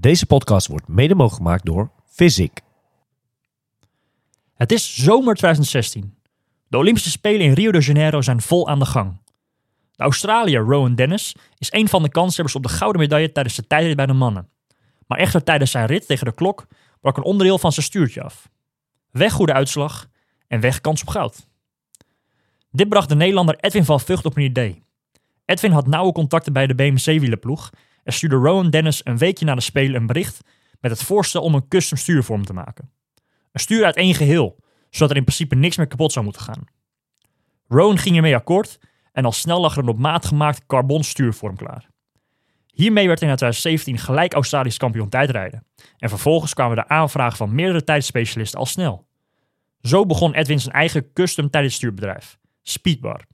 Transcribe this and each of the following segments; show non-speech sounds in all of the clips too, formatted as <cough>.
Deze podcast wordt mede mogelijk gemaakt door Physic. Het is zomer 2016. De Olympische Spelen in Rio de Janeiro zijn vol aan de gang. De Australiër Rowan Dennis is een van de kanshebbers op de gouden medaille tijdens de tijdrit bij de mannen. Maar echter tijdens zijn rit tegen de klok brak een onderdeel van zijn stuurtje af. Weg goede uitslag en weg kans op goud. Dit bracht de Nederlander Edwin van Vught op een idee. Edwin had nauwe contacten bij de BMC-wielenploeg en stuurde Rowan Dennis een weekje na de Spelen een bericht met het voorstel om een custom stuurvorm te maken. Een stuur uit één geheel, zodat er in principe niks meer kapot zou moeten gaan. Rowan ging ermee akkoord en al snel lag er een op maat gemaakt carbon stuurvorm klaar. Hiermee werd hij na 2017 gelijk Australisch kampioen tijdrijden. En vervolgens kwamen de aanvragen van meerdere tijdspecialisten al snel. Zo begon Edwin zijn eigen custom tijdstuurbedrijf, Speedbar.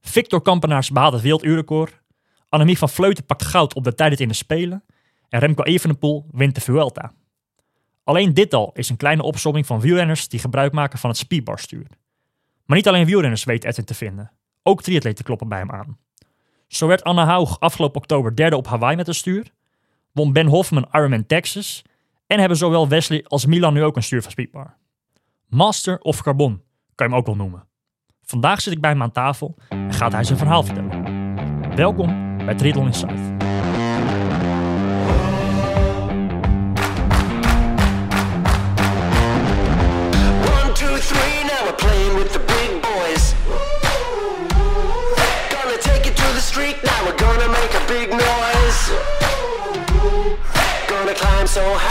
Victor Kampenaars behaalde het werelduurrecord. Annemie van Vleuten pakt goud op de tijdrit in de Spelen. En Remco Evenepoel wint de Vuelta. Alleen dit al is een kleine opsomming van wielrenners die gebruik maken van het speedbarstuur. Maar niet alleen wielrenners weet Edwin te vinden. Ook triatleten kloppen bij hem aan. Zo werd Anna Haug afgelopen oktober derde op Hawaii met een stuur. Won Ben Hoffman Ironman Texas. En hebben zowel Wesley als Milan nu ook een stuur van Speedbar. Master of Carbon, kan je hem ook wel noemen. Vandaag zit ik bij hem aan tafel en gaat hij zijn verhaal vertellen. Welkom bij Triathlon Insight. so two,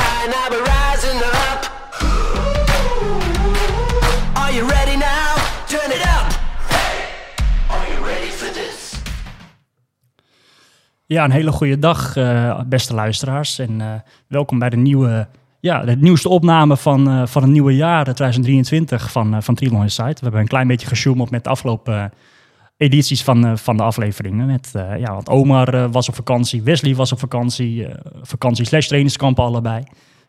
Ja, een hele goede dag, eh, beste luisteraars. En eh, welkom bij de nieuwe, ja, de nieuwste opname van, eh, van het nieuwe jaar, 2023, van, van Triathlon Insight. We hebben een klein beetje gesjoemeld met de afgelopen edities van, van de afleveringen. Met, ja, want Omar was op vakantie, Wesley was op vakantie, vakantie slash trainingskampen allebei.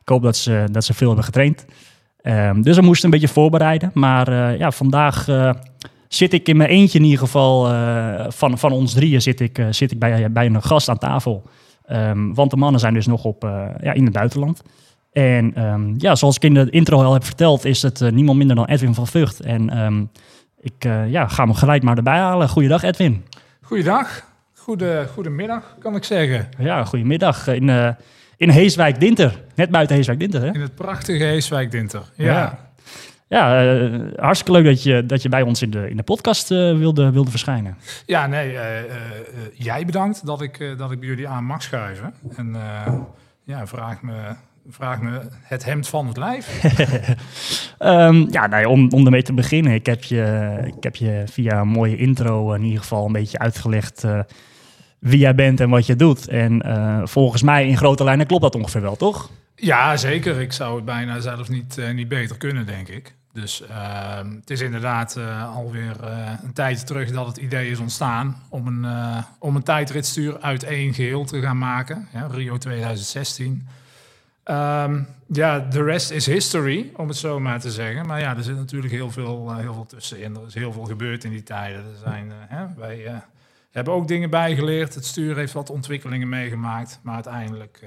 Ik hoop dat ze, dat ze veel hebben getraind. Ehm, dus we moesten een beetje voorbereiden. Maar ja, vandaag zit ik in mijn eentje in ieder geval. eh, van, van ons drieën zit ik, eh, zit ik bij, bij een gast aan tafel. Ehm, want de mannen zijn dus nog op, eh, ja, in het buitenland. En ehm, ja, zoals ik in de intro al heb verteld, is het eh, niemand minder dan Edwin van Vught. En ehm, ik eh, ja, ga hem gelijk maar erbij halen. Goeiedag Edwin. Goeiedag. Goede, goedemiddag, kan ik zeggen. Ja, goedemiddag in, eh in Heeswijk-Dinter. Net buiten Heeswijk-Dinter, hè? In het prachtige Heeswijk Dinter. Ja. Ja. Ja, eh, hartstikke leuk dat je, dat je bij ons in de, in de podcast eh, wilde, wilde verschijnen. Ja, nee, eh, jij bedankt dat ik, dat ik bij jullie aan mag schuiven. En ja, vraag me, vraag me het hemd van het lijf. <laughs> <laughs> Ehm, ja, nou ja, om, om ermee te beginnen. Ik heb, je, ik heb je via een mooie intro in ieder geval een beetje uitgelegd wie jij bent en wat je doet. En volgens mij in grote lijnen klopt dat ongeveer wel, toch? ja, zeker. Ik zou het bijna zelf niet, niet beter kunnen, denk ik. Dus ehm, het is inderdaad eh, alweer eh, een tijdje terug dat het idee is ontstaan om een, eh, om een tijdritstuur uit één geheel te gaan maken. Rio 2016. Ehm, ja, de rest is history, om het zo maar te zeggen. Maar ja, er zit natuurlijk heel veel, heel veel tussenin. Er is heel veel gebeurd in die tijden. Er zijn, hè, wij hebben ook dingen bijgeleerd. Het stuur heeft wat ontwikkelingen meegemaakt. Maar uiteindelijk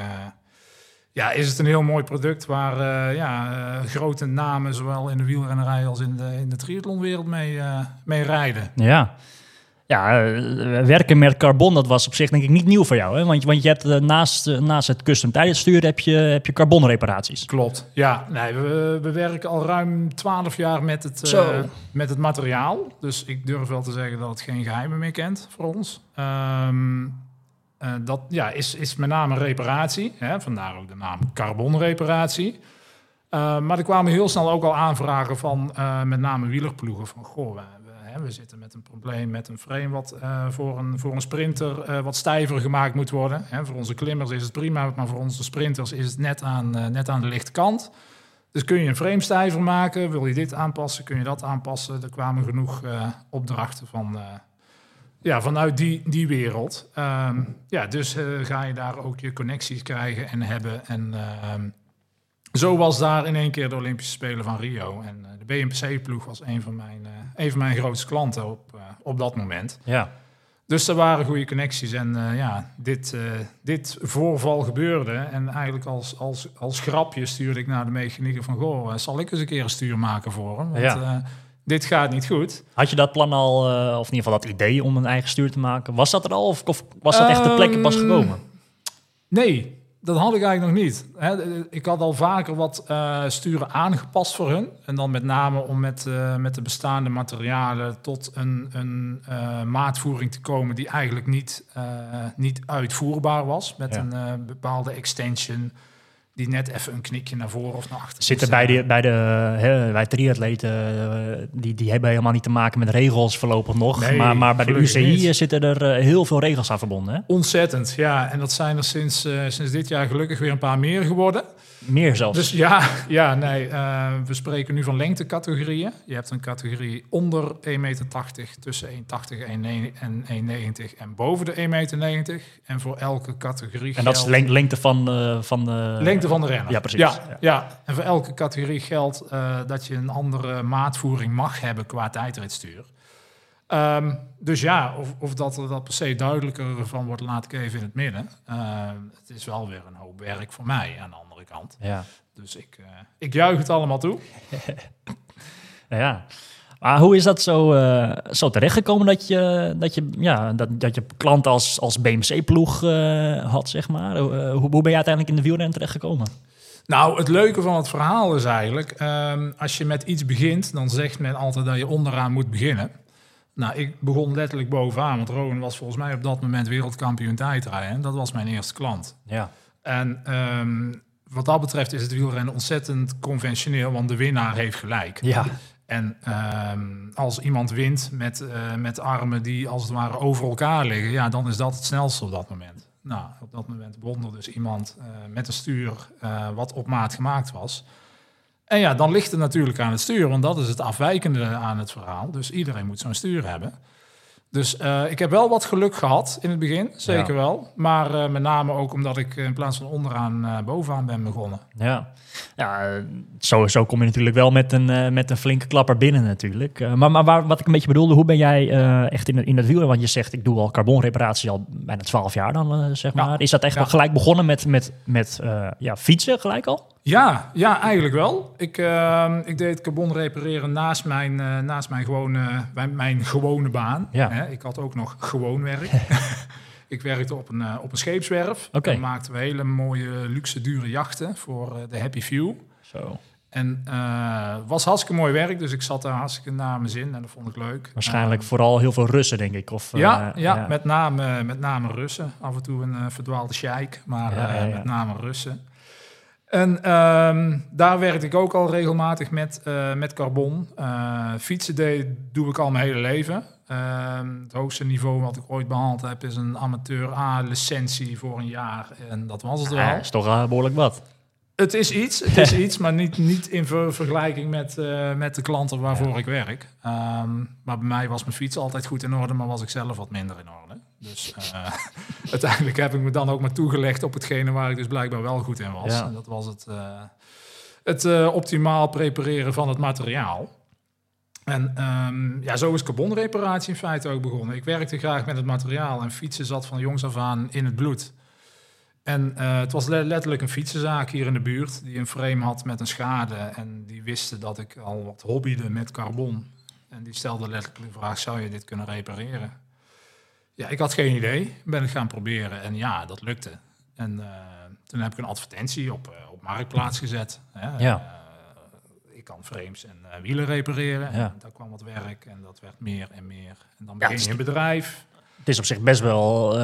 ja, is het een heel mooi product waar eh, ja, eh, grote namen, zowel in de wielrennerij als in de, in de triathlonwereld, mee, eh, mee rijden. Ja. Ja, werken met carbon, dat was op zich denk ik niet nieuw voor jou. Hè? Want, je- want je hebt naast, naast het custom tijdstuur heb je, heb je carbonreparaties. Klopt, ja. Nee, we, we werken al ruim 12 jaar met het, eh, Zo. met het materiaal. Dus ik durf wel te zeggen dat het geen geheimen meer kent voor ons. Ehm, eh, dat ja, is, is met name reparatie. Hè? Vandaar ook de naam carbonreparatie. Eh, maar er kwamen heel snel ook al aanvragen van eh, met name wielerploegen. Van, goh, we, we, zitten met een probleem met een frame wat voor, een, voor een sprinter wat stijver gemaakt moet worden. Hè, voor onze klimmers is het prima, maar voor onze sprinters is het net aan, net aan de lichte kant. Dus kun je een frame stijver maken? Wil je dit aanpassen? Kun je dat aanpassen? Er kwamen genoeg opdrachten van, ja, vanuit die, die wereld. Ehm, ja, dus eh, ga je daar ook je connecties krijgen en hebben. En ehm, zo was daar in één keer de Olympische Spelen van Rio. En eh, de BMC-ploeg was een van mijn, eh, een van mijn grootste klanten op, op dat moment. Ja. Dus er waren goede connecties. En ja, dit, dit voorval gebeurde. En eigenlijk als, als, als grapje stuurde ik naar de mechanieker van... Goh, zal ik eens een keer een stuur maken voor hem? Want Ja. Dit gaat niet goed. Had je dat plan al, eh, of in ieder geval dat idee om een eigen stuur te maken? Was dat er al of, of was dat echt de plekken pas Ehm, gekomen? Nee, dat had ik eigenlijk nog niet. Hè, ik had al vaker wat eh, sturen aangepast voor hun. En dan met name om met, eh, met de bestaande materialen tot een, een maatvoering te komen die eigenlijk niet, niet uitvoerbaar was. Met Ja. een bepaalde extension die net even een knikje naar voren of naar achter Zitten bij, de, bij, de, hè, bij triatleten, die, die hebben helemaal niet te maken met regels voorlopig nog. Nee, maar, maar bij de UCI niet. eh, zitten er eh, heel veel regels aan verbonden. Hè? Ontzettend, ja. En dat zijn er sinds, eh, sinds dit jaar gelukkig weer een paar meer geworden. Meer zelfs. Dus ja, ja nee, eh, we spreken nu van lengtecategorieën. Je hebt een categorie onder 1,80 meter, tussen 1,80 en 1,90 en boven de 1,90 meter. En voor elke categorie en dat is leng- lengte van, eh, van de... lengte van de renner. Ja, precies. Ja, Ja. ja. En voor elke categorie geldt eh, dat je een andere maatvoering mag hebben qua tijdritstuur. Ehm, dus ja, of, of dat er dat per se duidelijker van wordt, laat ik even in het midden. Ehm, het is wel weer een hoop werk voor mij aan de andere kant. Ja. Dus ik, eh, ik juich het allemaal toe. <laughs> Ja. Maar hoe is dat zo, eh, zo terechtgekomen dat je, dat je, ja, dat, dat je klant als, als BMC-ploeg eh, had, zeg maar? Hoe, hoe, hoe ben je uiteindelijk in de wielrennen terechtgekomen? Nou, het leuke van het verhaal is eigenlijk, ehm, als je met iets begint, dan zegt men altijd dat je onderaan moet beginnen. Nou, ik begon letterlijk bovenaan, want Rowan was volgens mij op dat moment wereldkampioen tijdrijden. En dat was mijn eerste klant. Ja. En ehm, wat dat betreft is het wielrennen ontzettend conventioneel, want de winnaar heeft gelijk. Ja. En ehm, als iemand wint met, eh, met armen die als het ware over elkaar liggen, ja, dan is dat het snelste op dat moment. Nou, op dat moment won er dus iemand eh, met een stuur eh, wat op maat gemaakt was. En ja, dan ligt het natuurlijk aan het stuur, want dat is het afwijkende aan het verhaal. Dus iedereen moet zo'n stuur hebben. Dus eh, ik heb wel wat geluk gehad in het begin, zeker Ja. wel. Maar eh, met name ook omdat ik eh, in plaats van onderaan bovenaan ben begonnen. Ja, ja sowieso kom je natuurlijk wel met een, met een flinke klapper binnen natuurlijk. Maar maar waar, wat ik een beetje bedoelde, hoe ben jij echt in, het- in het wielrennen? Want je zegt, ik doe al carbonreparatie al bijna 12 jaar dan, zeg Ja. maar. Is dat echt Ja. gelijk begonnen met, met, met ja, fietsen gelijk al? Ja, ja, eigenlijk wel. Ik, ehm, ik deed carbon repareren naast mijn, eh, naast mijn, gewone, mijn, mijn gewone baan. Ja. Hè, ik had ook nog gewoon werk. <laughs> ik werkte op een, eh, op een scheepswerf. Oké. Dan maakten we hele mooie, luxe, dure jachten voor eh, de Happy Few. Zo. En het was hartstikke mooi werk, dus ik zat daar hartstikke naar mijn zin en dat vond ik leuk. Waarschijnlijk Eh, vooral heel veel Russen, denk ik. Of, eh, ja, ja, Met, name, met name Russen. Af en toe een verdwaalde sheik, maar Ja, ja, ja. met name Russen. En ehm, daar werkte ik ook al regelmatig met, eh, met carbon. Eh, fietsen deed, doe ik al mijn hele leven. Ehm, het hoogste niveau wat ik ooit behaald heb is een amateur A-licentie voor een jaar. En dat was het wel. Ja, is toch eh, behoorlijk wat. Het is iets, het is <laughs> iets, maar niet, niet in ver- vergelijking met, met de klanten waarvoor ik werk. Ehm, maar bij mij was mijn fiets altijd goed in orde, maar was ik zelf wat minder in orde. Dus eh, <laughs> uiteindelijk heb ik me dan ook maar toegelegd op hetgene waar ik dus blijkbaar wel goed in was. Ja. En dat was het, eh, het eh, optimaal prepareren van het materiaal. En ehm, ja, zo is carbonreparatie in feite ook begonnen. Ik werkte graag met het materiaal en fietsen zat van jongs af aan in het bloed. En het was le- letterlijk een fietsenzaak hier in de buurt die een frame had met een schade. En die wisten dat ik al wat hobbyde met carbon. En die stelde letterlijk de vraag, zou je dit kunnen repareren? Ja, ik had geen idee. Ben het gaan proberen en ja, dat lukte. En eh, toen heb ik een advertentie op, eh, op Marktplaats gezet. Hè. Ja. Eh, ik kan frames en eh, wielen repareren. Ja. En daar kwam wat werk en dat werd meer en meer. En dan Ja, begin je een bedrijf. Het is op zich best wel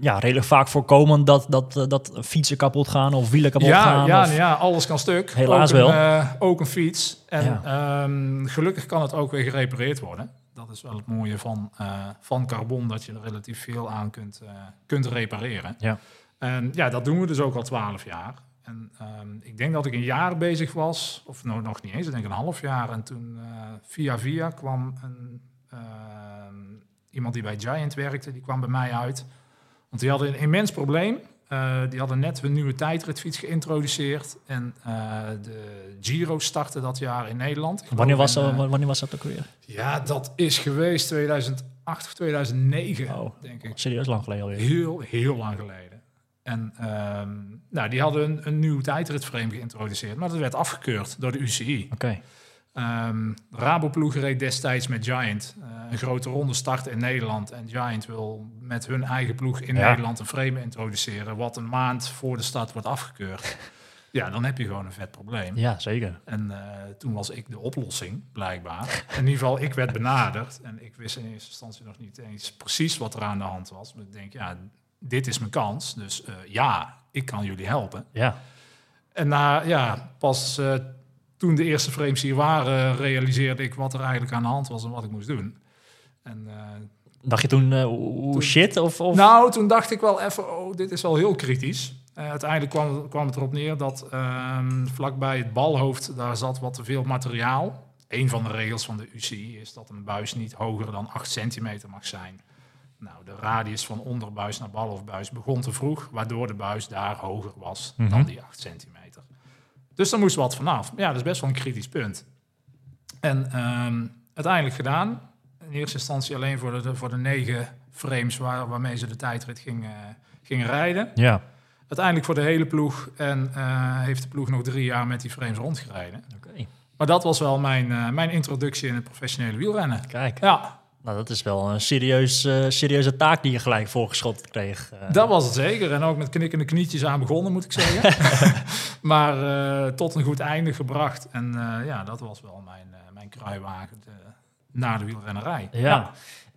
ja, redelijk vaak voorkomend dat, dat, dat fietsen kapot gaan of wielen kapot Ja, gaan. ja, of- nou ja, alles kan stuk. Helaas ook een, wel. ook een fiets. En Ja. ehm, gelukkig kan het ook weer gerepareerd worden. Dat is wel het mooie van, eh, van carbon, dat je er relatief veel aan kunt, eh, kunt repareren. Ja. En ja, dat doen we dus ook al twaalf jaar. En ehm, ik denk dat ik een jaar bezig was, of nou, nog niet eens, ik denk een half jaar. En toen eh, via via kwam een, ehm, iemand die bij Giant werkte, die kwam bij mij uit. Want die hadden een immens probleem. Eh, die hadden net hun nieuwe tijdritfiets geïntroduceerd. En eh, de Giro startte dat jaar in Nederland. Wanneer was, eh, wanneer was dat ook weer? ja, dat is geweest 2008 of 2009, Oh. denk ik. Serieus lang geleden alweer. Heel, heel lang geleden. En ehm, nou, die hadden een, een nieuw tijdritframe geïntroduceerd, maar dat werd afgekeurd door de UCI. Oké. Ehm Raboploeg reed destijds met Giant. eh, een grote ronde starten in Nederland. En Giant wil met hun eigen ploeg in Ja. Nederland een frame introduceren... wat een maand voor de start wordt afgekeurd. <laughs> ja, dan heb je gewoon een vet probleem. Ja, zeker. En eh, toen was ik de oplossing, blijkbaar. In ieder geval, ik werd benaderd. En ik wist in eerste instantie nog niet eens precies wat er aan de hand was. Maar ik denk, ja, dit is mijn kans. Dus eh, ja, ik kan jullie helpen. Ja. En na, ja, pas toen de eerste frames hier waren, realiseerde ik wat er eigenlijk aan de hand was en wat ik moest doen. En, eh, Dacht je toen, Toen- shit? Of, of? nou, toen dacht ik wel even, oh, dit is wel heel kritisch. Eh, uiteindelijk kwam, kwam het erop neer dat ehm, vlakbij het balhoofd, daar zat wat te veel materiaal. Een van de regels van de UCI is dat een buis niet hoger dan 8 centimeter mag zijn. Nou, de radius van onderbuis naar balhoofdbuis begon te vroeg, waardoor de buis daar hoger was dan Mhm. die 8 centimeter. Dus daar moest wat vanaf. Ja, dat is best wel een kritisch punt. En ehm, uiteindelijk gedaan. In eerste instantie alleen voor de, voor de negen frames waar, waarmee ze de tijdrit gingen, gingen rijden. Ja. Uiteindelijk voor de hele ploeg. En eh, heeft de ploeg nog drie jaar met die frames rondgereden. Oké. Maar dat was wel mijn, eh, mijn introductie in het professionele wielrennen. Kijk. Ja, Nou, dat is wel een serieus, eh, serieuze taak die je gelijk voorgeschoten kreeg. eh. dat was het zeker. En ook met knikkende knietjes aan begonnen, moet ik zeggen. <laughs> maar eh, tot een goed einde gebracht. En ja, dat was wel mijn, mijn kruiwagen de- naar de wielrennerij. Ja.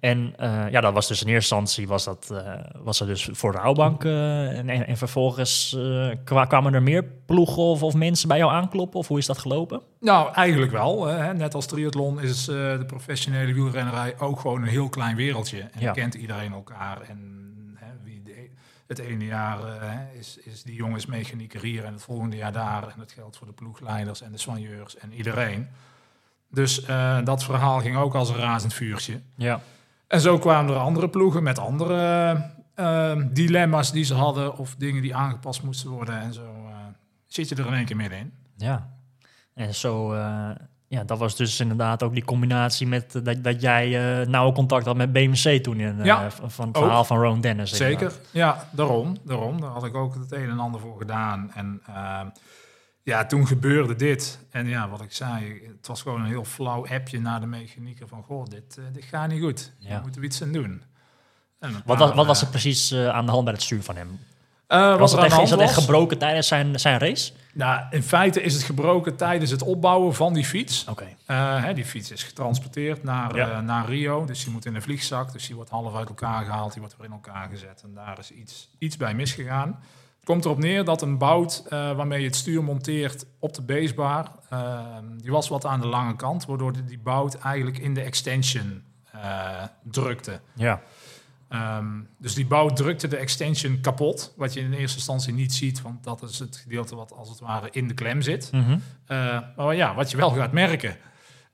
En eh, ja, dat was dus in eerste instantie was dat, eh, was dat dus voor de rouwbank. eh, en, en, en vervolgens kwa- kwamen er meer ploegen of, of mensen bij jou aankloppen? Of hoe is dat gelopen? Nou, eigenlijk wel. Hè. Net als triathlon is de professionele wielrennerij ook gewoon een heel klein wereldje. En Ja. kent iedereen elkaar. En hè, wie de- het ene jaar hè, is, is die jongens mechanieker hier en het volgende jaar daar. En dat geldt voor de ploegleiders en de soigneurs en iedereen. Dus dat verhaal ging ook als een razend vuurtje. Ja. En zo kwamen er andere ploegen met andere eh, dilemma's die ze hadden of dingen die aangepast moesten worden. En zo eh, zit je er in één keer middenin. Ja. En zo, eh, ja, dat was dus inderdaad ook die combinatie met eh, dat, dat jij nauw contact had met BMC toen in, Ja, van het ook. verhaal van Ron Dennis. Zeker, inderdaad. ja, daarom, daarom. Daar had ik ook het een en ander voor gedaan. En ehm, ja, toen gebeurde dit. En ja, wat ik zei, het was gewoon een heel flauw appje naar de mechanieker van... Goh, dit, eh, dit gaat niet goed. Ja. Daar moeten we iets aan doen. En Wat, paar, was, wat was eh, er precies eh, aan de hand bij het stuur van hem? eh, Was het echt, is dat echt gebroken tijdens zijn, zijn race? Nou, in feite is het gebroken tijdens het opbouwen van die fiets. Oké. Eh, hè, die fiets is getransporteerd naar, Ja. eh, naar Rio. Dus die moet in een vliegzak. Dus die wordt half uit elkaar gehaald. Die wordt weer in elkaar gezet. En daar is iets, iets bij misgegaan. Komt erop neer dat een bout eh, waarmee je het stuur monteert op de basebar... eh, die was wat aan de lange kant. Waardoor die, bout eigenlijk in de extension eh, drukte. Ja. Ehm, dus die bouw drukte de extension kapot. Wat je in eerste instantie niet ziet. Want dat is het gedeelte wat als het ware in de klem zit. Mhm. Uh, maar ja, wat je wel gaat merken.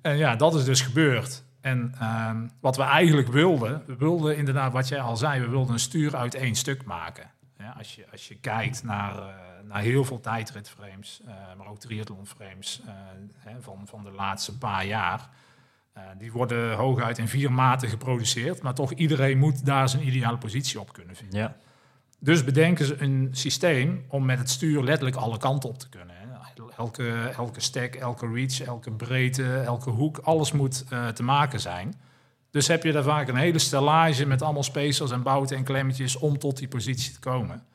En ja, dat is dus gebeurd. En ehm, wat we eigenlijk wilden, we wilden inderdaad, wat jij al zei, we wilden een stuur uit één stuk maken. Ja, als, je, als je kijkt naar, eh, naar heel veel tijdritframes, eh, maar ook triathlonframes eh, hè, van, van de laatste paar jaar. eh, die worden hooguit in vier maten geproduceerd, maar toch iedereen moet daar zijn ideale positie op kunnen vinden. Ja. Dus bedenken ze een systeem om met het stuur letterlijk alle kanten op te kunnen. hè. Elke, elke stack, elke reach, elke breedte, elke hoek, alles moet eh, te maken zijn. Dus heb je daar vaak een hele stellage met allemaal spacers en bouten en klemmetjes om tot die positie te komen.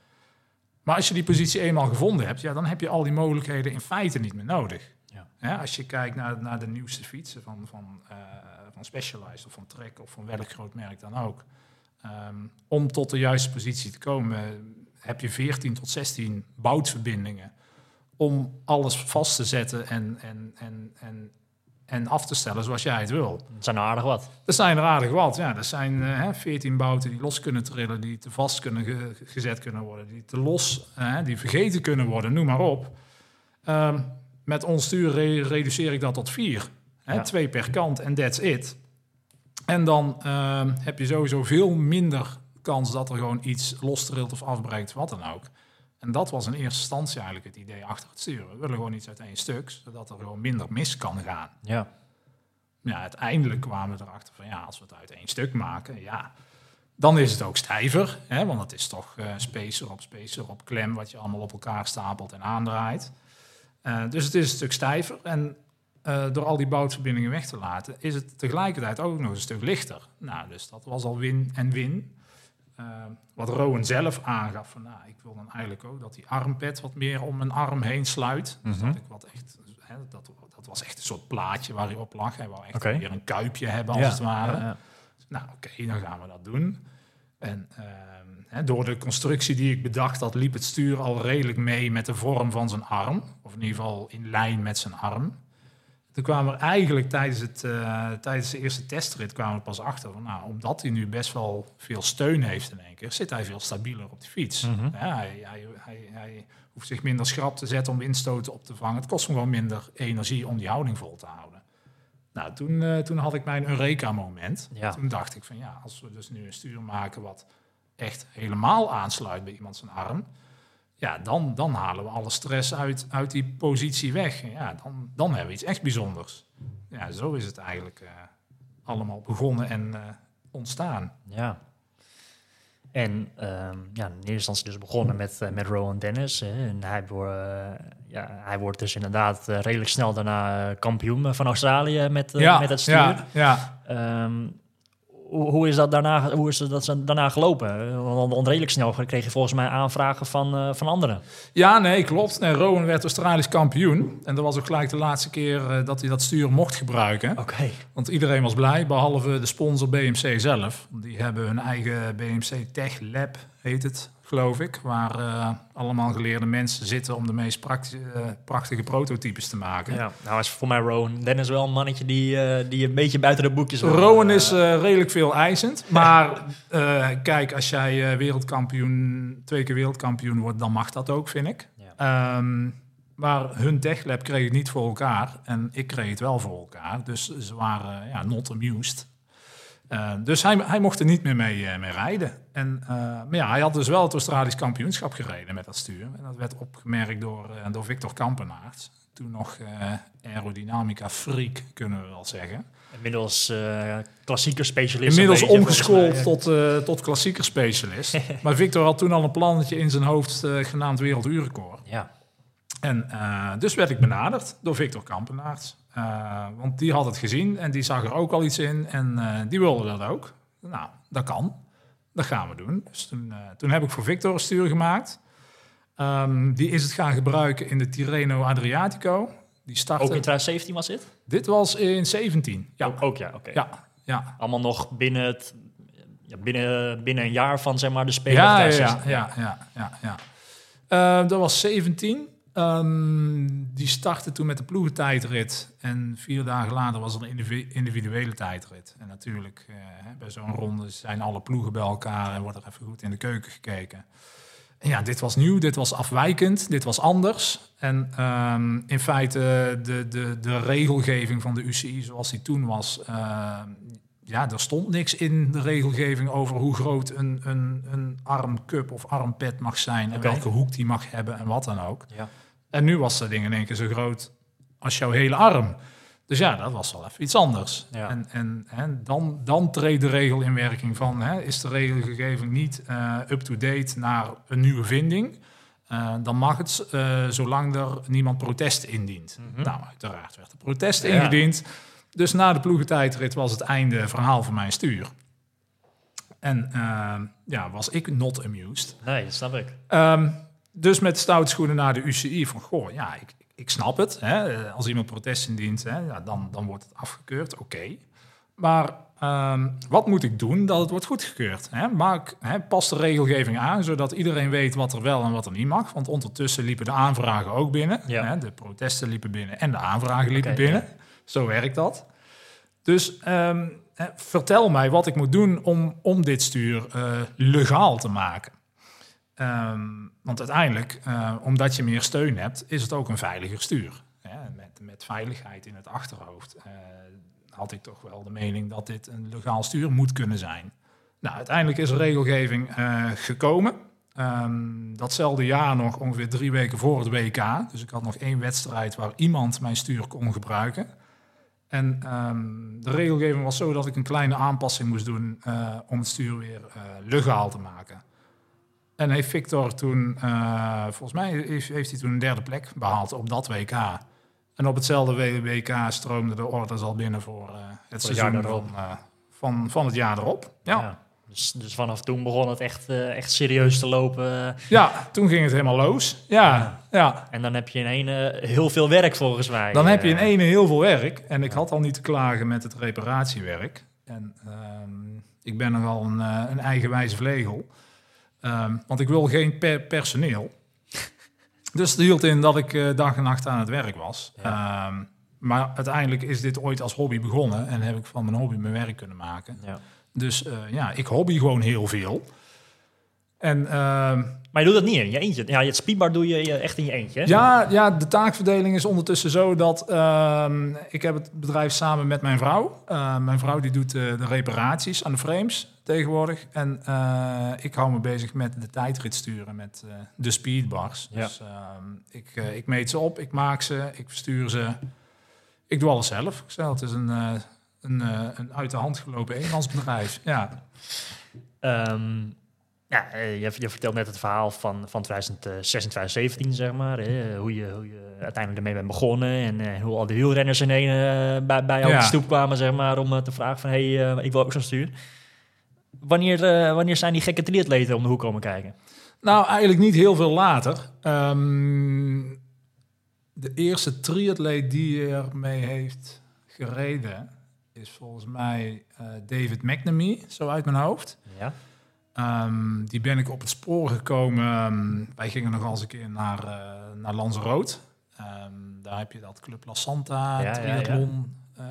Maar als je die positie eenmaal gevonden hebt, ja, dan heb je al die mogelijkheden in feite niet meer nodig. Ja. Ja, als je kijkt naar, naar de nieuwste fietsen van, van, eh, van Specialized of van Trek of van welk groot merk dan ook. Ehm, om tot de juiste positie te komen heb je 14 tot 16 boutverbindingen om alles vast te zetten en, en, en, en, en af te stellen zoals jij het wil. Dat zijn er aardig wat. Er zijn er aardig wat. Ja, er zijn eh, hè, 14 bouten die los kunnen trillen, die te vast kunnen ge- gezet kunnen worden, die te los, die vergeten kunnen worden, noem maar op. Ehm, met ons stuur re- reduceer ik dat tot vier. Hè, Ja. Twee per kant en that's it. En dan ehm, heb je sowieso veel minder kans dat er gewoon iets lostrilt of afbreekt, wat dan ook. En dat was in eerste instantie eigenlijk het idee achter het sturen. We willen gewoon iets uit één stuk, zodat er gewoon minder mis kan gaan. Ja. ja, uiteindelijk kwamen we erachter van ja, als we het uit één stuk maken, ja, dan is het ook stijver. Hè, want het is toch eh, spacer op spacer op klem, wat je allemaal op elkaar stapelt en aandraait. Eh, dus het is een stuk stijver. En eh, door al die boutverbindingen weg te laten, is het tegelijkertijd ook nog een stuk lichter. Nou, dus dat was al win en win. Eh, wat Rowan zelf aangaf, van nou, ik wil dan eigenlijk ook dat die armpad wat meer om mijn arm heen sluit. Dus Mhm. dat ik wat echt, hè, dat, dat was echt een soort plaatje waar hij op lag. Hij wou echt Oké. weer een kuipje hebben, als Ja, het ware. ja, ja. Nou, oké, dan gaan we dat doen. En ehm, hè, door de constructie die ik bedacht had, liep het stuur al redelijk mee met de vorm van zijn arm. Of in ieder geval in lijn met zijn arm. Toen kwamen we eigenlijk tijdens, het, eh, tijdens de eerste testrit kwamen we pas achter van, nou, omdat hij nu best wel veel steun heeft in één keer, zit hij veel stabieler op de fiets. Mhm. Ja, hij, hij, hij, hij hoeft zich minder schrap te zetten om instoten op te vangen. Het kost hem gewoon minder energie om die houding vol te houden. Nou, toen, eh, toen had ik mijn Eureka-moment. Ja. Toen dacht ik van ja, als we dus nu een stuur maken wat echt helemaal aansluit bij iemand zijn arm, ja, dan, dan halen we alle stress uit, uit die positie weg. Ja, dan, dan hebben we iets echt bijzonders. Ja, zo is het eigenlijk eh, allemaal begonnen en eh, ontstaan. Ja. En ehm, ja, in eerste instantie dus begonnen met, eh, met Rowan Dennis. Hè, en hij, wordt, ja, hij wordt dus inderdaad redelijk snel daarna kampioen van Australië met, eh, met het stuur. ja, ja. Ehm, hoe, is dat daarna, hoe is dat daarna gelopen? Want want redelijk snel kreeg je volgens mij aanvragen van, eh, van anderen. Ja, nee, klopt. Nee, Rowan werd Australisch kampioen. En dat was ook gelijk de laatste keer eh, dat hij dat stuur mocht gebruiken. Oké. Want iedereen was blij, behalve de sponsor BMC zelf. Die hebben hun eigen BMC Tech Lab, heet het, geloof ik. Waar eh, allemaal geleerde mensen zitten om de meest prakti- eh, prachtige prototypes te maken. Ja, nou is voor mij Rowan Dennis wel een mannetje die, eh, die een beetje buiten de boekjes. Rowan is redelijk veel eisend. <laughs> Maar kijk, als jij wereldkampioen, twee keer wereldkampioen wordt, dan mag dat ook, vind ik. Ja. Ehm, maar hun techlab kreeg het niet voor elkaar. En ik kreeg het wel voor elkaar. Dus ze waren ja, not amused. Dus hij, hij mocht er niet meer mee, mee rijden. En, eh, maar ja, hij had dus wel het Australisch kampioenschap gereden met dat stuur. En dat werd opgemerkt door, eh, door Victor Kampenaerts. Toen nog eh, aerodynamica freak, kunnen we wel zeggen. Inmiddels klassieker specialist. Inmiddels omgeschoold tot, tot klassieker specialist. <laughs> maar Victor had toen al een plannetje in zijn hoofd genaamd werelduurrecord. Ja, En dus werd ik benaderd door Victor Kampenaerts. Eh, want die had het gezien en die zag er ook al iets in en die wilde dat ook. Nou, dat kan. Dat gaan we doen. Dus toen, eh, toen heb ik voor Victor een stuur gemaakt. Ehm, die is het gaan gebruiken in de Tirreno Adriatico. Die startte. ook in 2017 was dit? Dit was in 17. Ja, Ook, ook ja, oké. ja, ja. Allemaal nog binnen, het, ja, binnen, binnen een jaar van zeg maar de Spelen Ja, ja, ja, 2016. ja, ja, ja, ja. Eh, dat was 17. Ehm, die startte toen met de ploegentijdrit. En vier dagen later was er een individu- individuele tijdrit. En natuurlijk, eh, bij zo'n ronde zijn alle ploegen bij elkaar en wordt er even goed in de keuken gekeken. En ja, dit was nieuw, dit was afwijkend, dit was anders. En ehm, in feite de, de, de regelgeving van de UCI zoals die toen was... ehm, ja, er stond niks in de regelgeving over hoe groot een, een, een armcup of armpad mag zijn. En welke hoek die mag hebben en wat dan ook. Ja. En nu was dat ding in één keer zo groot als jouw hele arm. Dus ja, dat was wel even iets anders. Ja. En, en, en dan, dan treedt de regel in werking van... Hè, is de regelgeving niet eh, up-to-date naar een nieuwe vinding... eh, dan mag het, eh, zolang er niemand protest indient. Nou, uiteraard werd er protest. Ja. ingediend. Dus na de ploegentijdrit was het einde verhaal van mijn stuur. En ja, was ik not amused. Nee, dat snap ik. Ehm, dus met stoutschoenen naar de UCI van, goh, ja, ik, ik snap het. Hè, eh, als iemand protest indient, hè, ja, dan, dan wordt het afgekeurd, oké. Maar ehm, wat moet ik doen dat het wordt goedgekeurd? Hè? Maak, hè, pas de regelgeving aan, zodat iedereen weet wat er wel en wat er niet mag. Want ondertussen liepen de aanvragen ook binnen. Ja. Hè? De protesten liepen binnen en de aanvragen liepen binnen. Zo werkt dat. Dus ehm, vertel mij wat ik moet doen om, om dit stuur eh, legaal te maken. Ehm, want uiteindelijk, eh, omdat je meer steun hebt, is het ook een veiliger stuur. Ja, met, met veiligheid in het achterhoofd eh, had ik toch wel de mening dat dit een legaal stuur moet kunnen zijn. Nou, uiteindelijk is er regelgeving eh, gekomen. Ehm, datzelfde jaar nog, ongeveer drie weken voor het WK. Dus ik had nog één wedstrijd waar iemand mijn stuur kon gebruiken. En ehm, de regelgeving was zo dat ik een kleine aanpassing moest doen om het stuur weer legaal te maken. En heeft Victor toen, eh, volgens mij heeft, heeft hij toen een derde plek behaald op dat WK. En op hetzelfde WK stroomden de orders al binnen voor eh, het Voor het seizoen van, erop. eh, van, van het jaar erop. Ja. Ja. Dus, dus vanaf toen begon het echt, echt serieus te lopen. ja, toen ging het helemaal los. Ja, ja. En dan heb je in één heel veel werk volgens mij. Dan heb je in ene heel veel werk. En ik had al niet te klagen met het reparatiewerk. En ehm, ik ben nogal een, een eigenwijze vlegel. Ehm, want ik wil geen per- personeel. dus het hield in dat ik eh, dag en nacht aan het werk was. Ehm, maar uiteindelijk is dit ooit als hobby begonnen. En heb ik van mijn hobby mijn werk kunnen maken. Ja. Dus eh, ja, ik hobby gewoon heel veel. En ehm, Maar je doet dat niet in je eentje. Ja, het speedbar doe je je echt in je eentje. hè? Ja, ja, de taakverdeling is ondertussen zo dat ehm, ik heb het bedrijf samen met mijn vrouw. Uh, mijn vrouw die doet eh, de reparaties aan de frames tegenwoordig. En eh, ik hou me bezig met de tijdrit sturen met eh, de speedbars. Ja. Dus ik, ik meet ze op, ik maak ze, ik verstuur ze. Ik doe alles zelf. Ik zei, het is een, een, een uit de hand gelopen eenmansbedrijf. Ja. Ehm, ja, eh, je, je vertelt net het verhaal van, van 2016, 2017, zeg maar. Hè? Hoe, je, hoe je uiteindelijk ermee bent begonnen. En eh, hoe al die wielrenners in één eh, bij, bij jou op de stoep kwamen, zeg maar. Om eh, te vragen van, hé, hey, eh, ik wil ook zo'n stuur. Wanneer, eh, wanneer zijn die gekke triatleten om de hoek komen kijken? Nou, eigenlijk niet heel veel later. Ehm, de eerste triatleet die ermee heeft gereden is volgens mij eh, David McNamee, zo uit mijn hoofd. Ja. Ehm, die ben ik op het spoor gekomen. Ehm, wij gingen nog eens een keer naar, eh naar Lanzarote. Ehm, daar heb je dat Club La Santa, Ja, ja, ja. triathlon, eh,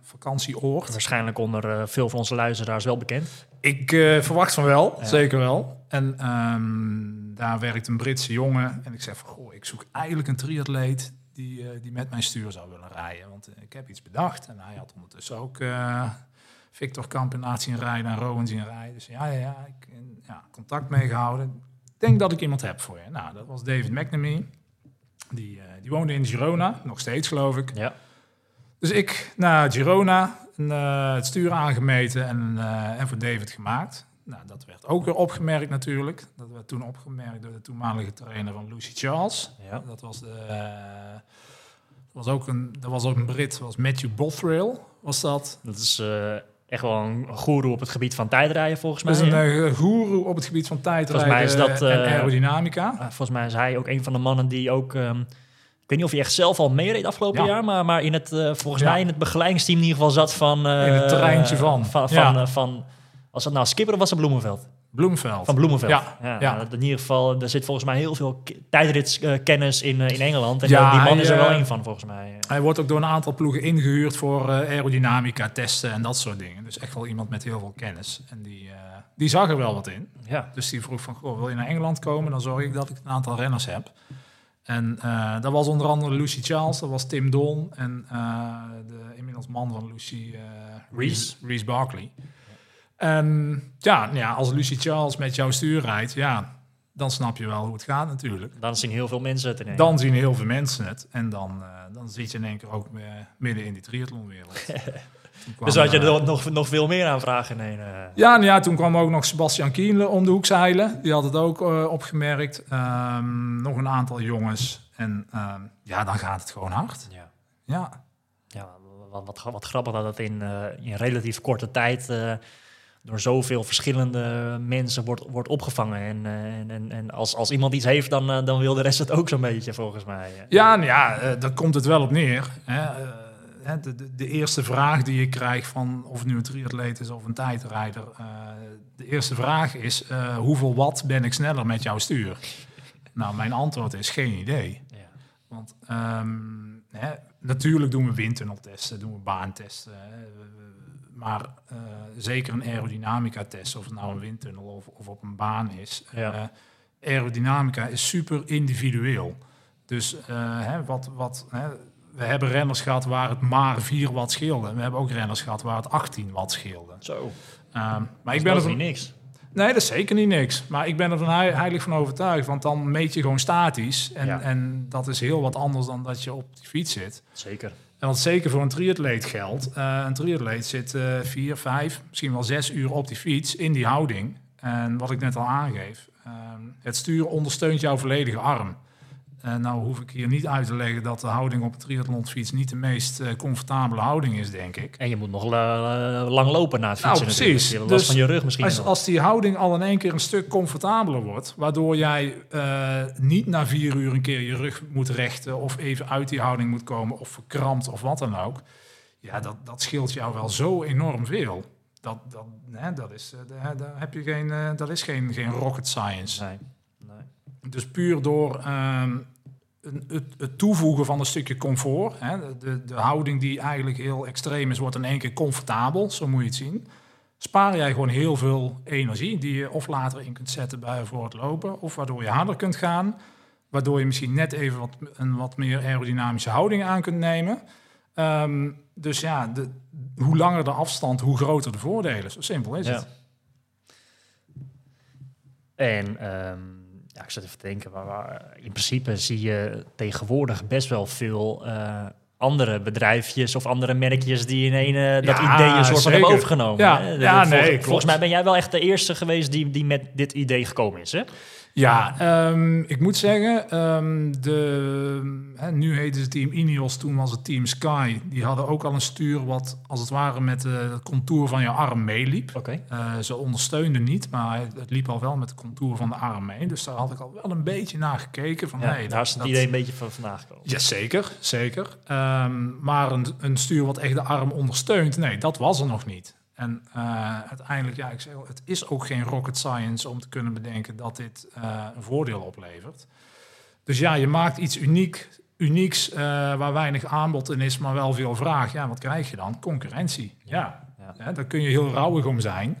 vakantieoord. Waarschijnlijk onder eh, veel van onze luisteraars wel bekend. Ik verwacht van wel, zeker wel. En daar werkt een Britse jongen. En ik zeg van, goh, ik zoek eigenlijk een triatleet die, die met mijn stuur zou willen rijden. Want ik heb iets bedacht. En hij had ondertussen ook eh, Victor Kampionaat zien rijden en Rowan zien rijden. Dus ja, ja, ja, ik, en, ja, contact meegehouden. Ik denk dat ik iemand heb voor je. Nou, dat was David McNamee. Die, eh, die woonde in Girona, nog steeds geloof ik. Ja. Dus ik naar Girona, en, eh, het stuur aangemeten en, eh, en voor David gemaakt. Nou, dat werd ook weer opgemerkt natuurlijk. Dat werd toen opgemerkt door de toenmalige trainer van Lucy Charles. Ja. Dat was, de, eh, was ook een, dat was ook een Brit, was Matthew Bothrail, was dat. Dat is eh, echt wel een goeroe op het gebied van tijdrijden, volgens mij. Dat is een uh, goeroe op het gebied van tijdrijden mij is dat, en eh, aerodynamica. Uh, volgens mij is hij ook een van de mannen die ook... ehm, ik weet niet of hij echt zelf al meereed afgelopen Ja. jaar, maar, maar in het, eh, volgens Ja. mij in het begeleidingsteam in ieder geval zat van... eh, In het terreintje van. Van, van, eh, van, was dat nou Skipper of was het Bloemenveld? Bloemveld. Van Bloemenveld. Ja, ja, ja. nou, in ieder geval, er zit volgens mij heel veel tijdritskennis in, eh, in Engeland. En Ja, eh, die man hij, is er wel eh, één van, volgens mij. Hij wordt ook door een aantal ploegen ingehuurd voor eh, aerodynamica testen en dat soort dingen. Dus echt wel iemand met heel veel kennis. En die, eh, die zag er wel wat in. Ja. Dus die vroeg van, goh, wil je naar Engeland komen? Dan zorg ik dat ik een aantal renners heb. En eh, dat was onder andere Lucy Charles, dat was Tim Don en eh, de inmiddels man van Lucy, eh Reese, Reese Barkley. En ja, nou ja, als Lucy Charles met jouw stuur rijdt, ja, dan snap je wel hoe het gaat natuurlijk. Dan zien heel veel mensen het. Dan zien heel veel mensen het. En dan, eh, dan zit je in één keer ook midden in die triathlonwereld. <laughs> Kwam, dus had je eh, er nog, nog veel meer aan vragen? Nee, ja, nou ja, toen kwam ook nog Sebastian Kienle om de hoek zeilen. Die had het ook eh, opgemerkt. Ehm, nog een aantal jongens. En ehm, ja, dan gaat het gewoon hard. ja. Ja, Ja, wat, wat, wat grappig dat het in, eh, in relatief korte tijd door zoveel verschillende mensen wordt, wordt opgevangen. En, eh, en, en, en als, als iemand iets heeft, dan, eh, dan wil de rest het ook zo'n beetje, volgens mij. ja, nou ja eh, daar komt het wel op neer. De, de, de eerste vraag die je krijgt van of het nu een triatleet is of een tijdrijder. de eerste vraag is, hoeveel watt ben ik sneller met jouw stuur? Nou, mijn antwoord is geen idee. Ja. Want ehm, hè, natuurlijk doen we windtunneltesten, doen we baantesten. hè. Maar eh, zeker een aerodynamica-test, of het nou een windtunnel of, of op een baan is. Ja. eh, aerodynamica is super individueel. Dus eh, hè, wat, wat, hè, we hebben renners gehad waar het maar 4 watt scheelde. We hebben ook renners gehad waar het 18 watt scheelde. Zo. Ehm, maar ik Ik ben dat er niet niks. Nee, dat is zeker niet niks. Maar ik ben er van hei- heilig van overtuigd. Want dan meet je gewoon statisch. En, Ja. en dat is heel wat anders dan dat je op die fiets zit. Zeker. En wat zeker voor een triatleet geldt. eh, een triatleet zit eh, vier, vijf, misschien wel zes uur op die fiets in die houding. En wat ik net al aangeef, ehm, het stuur ondersteunt jouw volledige arm. En nou hoef ik hier niet uit te leggen dat de houding op een triathlonfiets niet de meest eh, comfortabele houding is, denk ik. En je moet nog la- lang lopen na het Nou, fietsen precies. Je hebt last Dus van je rug misschien Als, als die houding al in één keer een stuk comfortabeler wordt, waardoor jij eh, niet na vier uur een keer je rug moet rechten of even uit die houding moet komen of verkrampt of wat dan ook, ja, dat, dat scheelt jou wel zo enorm veel. Dat, dat, hè, dat, is, eh, daar, daar heb je geen, eh, dat is geen, geen rocket science. Nee. nee. Dus puur door ehm, het, het toevoegen van een stukje comfort. Hè, de, de houding die eigenlijk heel extreem is, wordt in één keer comfortabel. Zo moet je het zien. Spaar jij gewoon heel veel energie die je of later in kunt zetten bij voor het lopen. Of waardoor je harder kunt gaan. Waardoor je misschien net even wat, een wat meer aerodynamische houding aan kunt nemen. Ehm, dus ja, de, hoe langer de afstand, hoe groter de voordelen. Zo simpel is Ja. het. En ehm, ja, ik zat even te denken, maar, maar in principe zie je tegenwoordig best wel veel eh, andere bedrijfjes of andere merkjes die in een eh, dat Ja, idee een soort van hebben overgenomen. Ja, hè? ja, volgens, nee, klopt. volgens mij ben jij wel echt de eerste geweest die, die met dit idee gekomen is, hè? Ja, ehm, ik moet zeggen, ehm, de, hè, nu heette het team Ineos, toen was het team Sky. Die hadden ook al een stuur wat als het ware met de het contour van je arm meeliep. Oké. Eh, ze ondersteunden niet, maar het, liep al wel met de contour van de arm mee. Dus daar had ik al wel een beetje naar gekeken. Van, Ja, hey, daar is het idee een beetje van vandaan gekomen. Ja, zeker, zeker. Ehm, maar een, een stuur wat echt de arm ondersteunt, nee, dat was er nog niet. En eh, uiteindelijk, ja, ik zeg het is ook geen rocket science om te kunnen bedenken dat dit eh, een voordeel oplevert. Dus ja, je maakt iets uniek, unieks eh, waar weinig aanbod in is, maar wel veel vraag. Ja, wat krijg je dan? Concurrentie. Ja, daar kun je heel rauwig om zijn.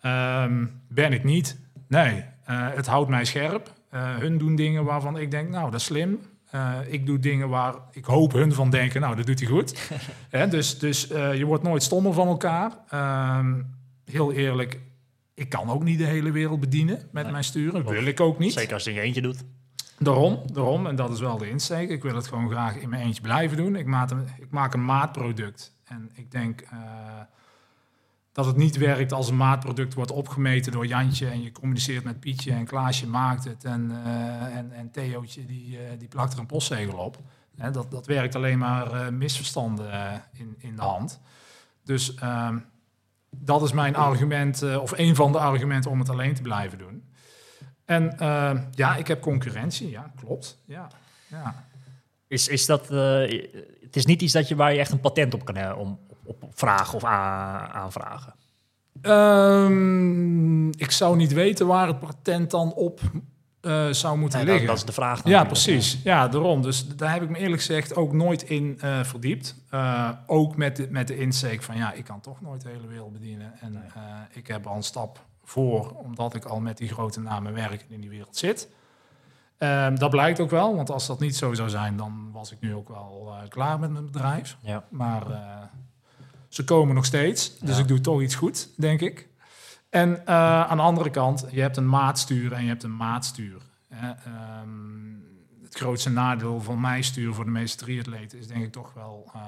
Ehm, ben ik niet? Nee, het houdt mij scherp. Hun doen dingen waarvan ik denk, nou, dat is slim. Eh, ik doe dingen waar ik hoop hun van denken, nou, dat doet hij goed. <laughs> Hè, dus dus eh, je wordt nooit stommer van elkaar. Ehm, heel eerlijk, ik kan ook niet de hele wereld bedienen met Nee. mijn sturen. Wil ik ook niet. Zeker als je eentje doet. Daarom, daarom, en dat is wel de insteek. Ik wil het gewoon graag in mijn eentje blijven doen. Ik maak een, ik maak een maatproduct. En ik denk eh, dat het niet werkt als een maatproduct wordt opgemeten door Jantje... en je communiceert met Pietje en Klaasje maakt het... en, eh, en, en die, eh, die plakt er een postzegel op. Dat, dat werkt alleen maar eh, misverstanden in, in de hand. Dus ehm, dat is mijn argument, of een van de argumenten om het alleen te blijven doen. En eh, ja, ik heb concurrentie, ja, klopt. Ja, ja. Is, is dat, het is niet iets dat je, waar je echt een patent op kan om, op, vragen of aanvragen. Ehm, ik zou niet weten waar het patent dan op eh, zou moeten liggen. dat is de vraag. Ja, precies. Ja, daarom. Dus daar heb ik me eerlijk gezegd ook nooit in eh, verdiept. Eh, ook met de, met de insteek van ja, ik kan toch nooit de hele wereld bedienen. En ik heb al een stap voor, omdat ik al met die grote namen werk en in die wereld zit. Ehm, dat blijkt ook wel, want als dat niet zo zou zijn, dan was ik nu ook wel klaar met mijn bedrijf. Ja. Maar ze komen nog steeds, dus Ja. ik doe toch iets goed, denk ik. En eh, aan de andere kant, je hebt een maatstuur en je hebt een maatstuur. Hè. Ehm, het grootste nadeel van mijn stuur voor de meeste triatleten is denk ik toch wel eh,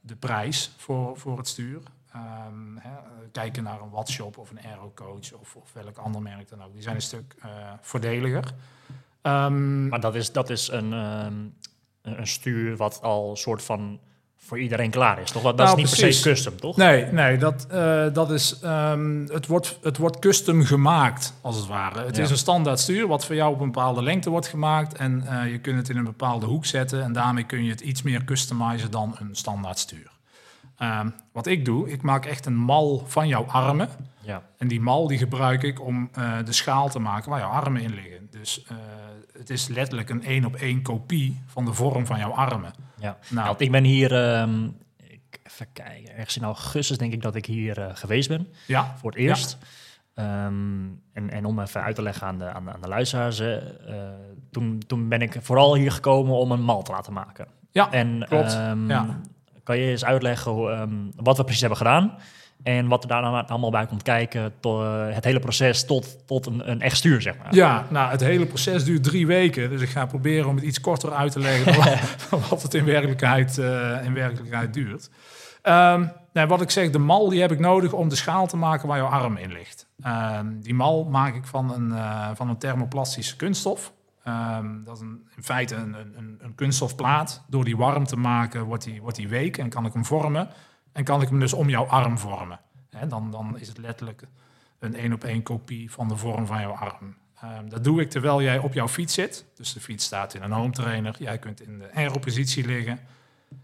de prijs voor, voor het stuur. Ehm, hè, kijken naar een Wattshop of een Aerocoach of, of welk ander merk dan ook. Die zijn een stuk eh, voordeliger. Ehm, Maar dat is, dat is een, een een stuur wat al soort van voor iedereen klaar is. Toch? Dat Nou, is niet per precies. se custom, toch? Nee, nee dat, eh, dat is, ehm, het, wordt, het wordt custom gemaakt, als het ware. Het Ja. is een standaard stuur wat voor jou op een bepaalde lengte wordt gemaakt. En eh, je kunt het in een bepaalde hoek zetten. En daarmee kun je het iets meer customizen dan een standaard stuur. Ehm, wat ik doe, ik maak echt een mal van jouw armen. Ja. En die mal die gebruik ik om eh, de schaal te maken waar jouw armen in liggen. Dus eh, het is letterlijk een één op één kopie van de vorm van jouw armen. Ja. Nou, Want ik ben hier, ehm, ik, even kijken, ergens in augustus denk ik dat ik hier eh, geweest ben. ja, Voor het eerst. Ehm, en, en om even uit te leggen aan de, aan de, aan de luisteraars. toen, toen ben ik vooral hier gekomen om een mal te laten maken. ja, En klopt. Ja. Kan je eens uitleggen ehm, wat we precies hebben gedaan? En wat er daar dan allemaal bij komt kijken, to- eh, het hele proces tot, tot een, een echt stuur, zeg maar. Ja, nou, het hele proces duurt drie weken. Dus ik ga proberen om het iets korter uit te leggen dan wat- <laughs> dan wat het in werkelijkheid, eh, in werkelijkheid duurt. Ehm, nou, wat ik zeg, de mal die heb ik nodig om de schaal te maken waar jouw arm in ligt. Ehm, die mal maak ik van een, eh, van een thermoplastische kunststof. Ehm, dat is in feite een, een, een- kunststofplaat. Door die warm te maken wordt die, wordt die week en kan ik hem vormen. En kan ik hem dus om jouw arm vormen. Dan, dan is het letterlijk een één op één kopie van de vorm van jouw arm. Ehm, dat doe ik terwijl jij op jouw fiets zit. Dus de fiets staat in een home trainer. Jij kunt in de aero-positie liggen.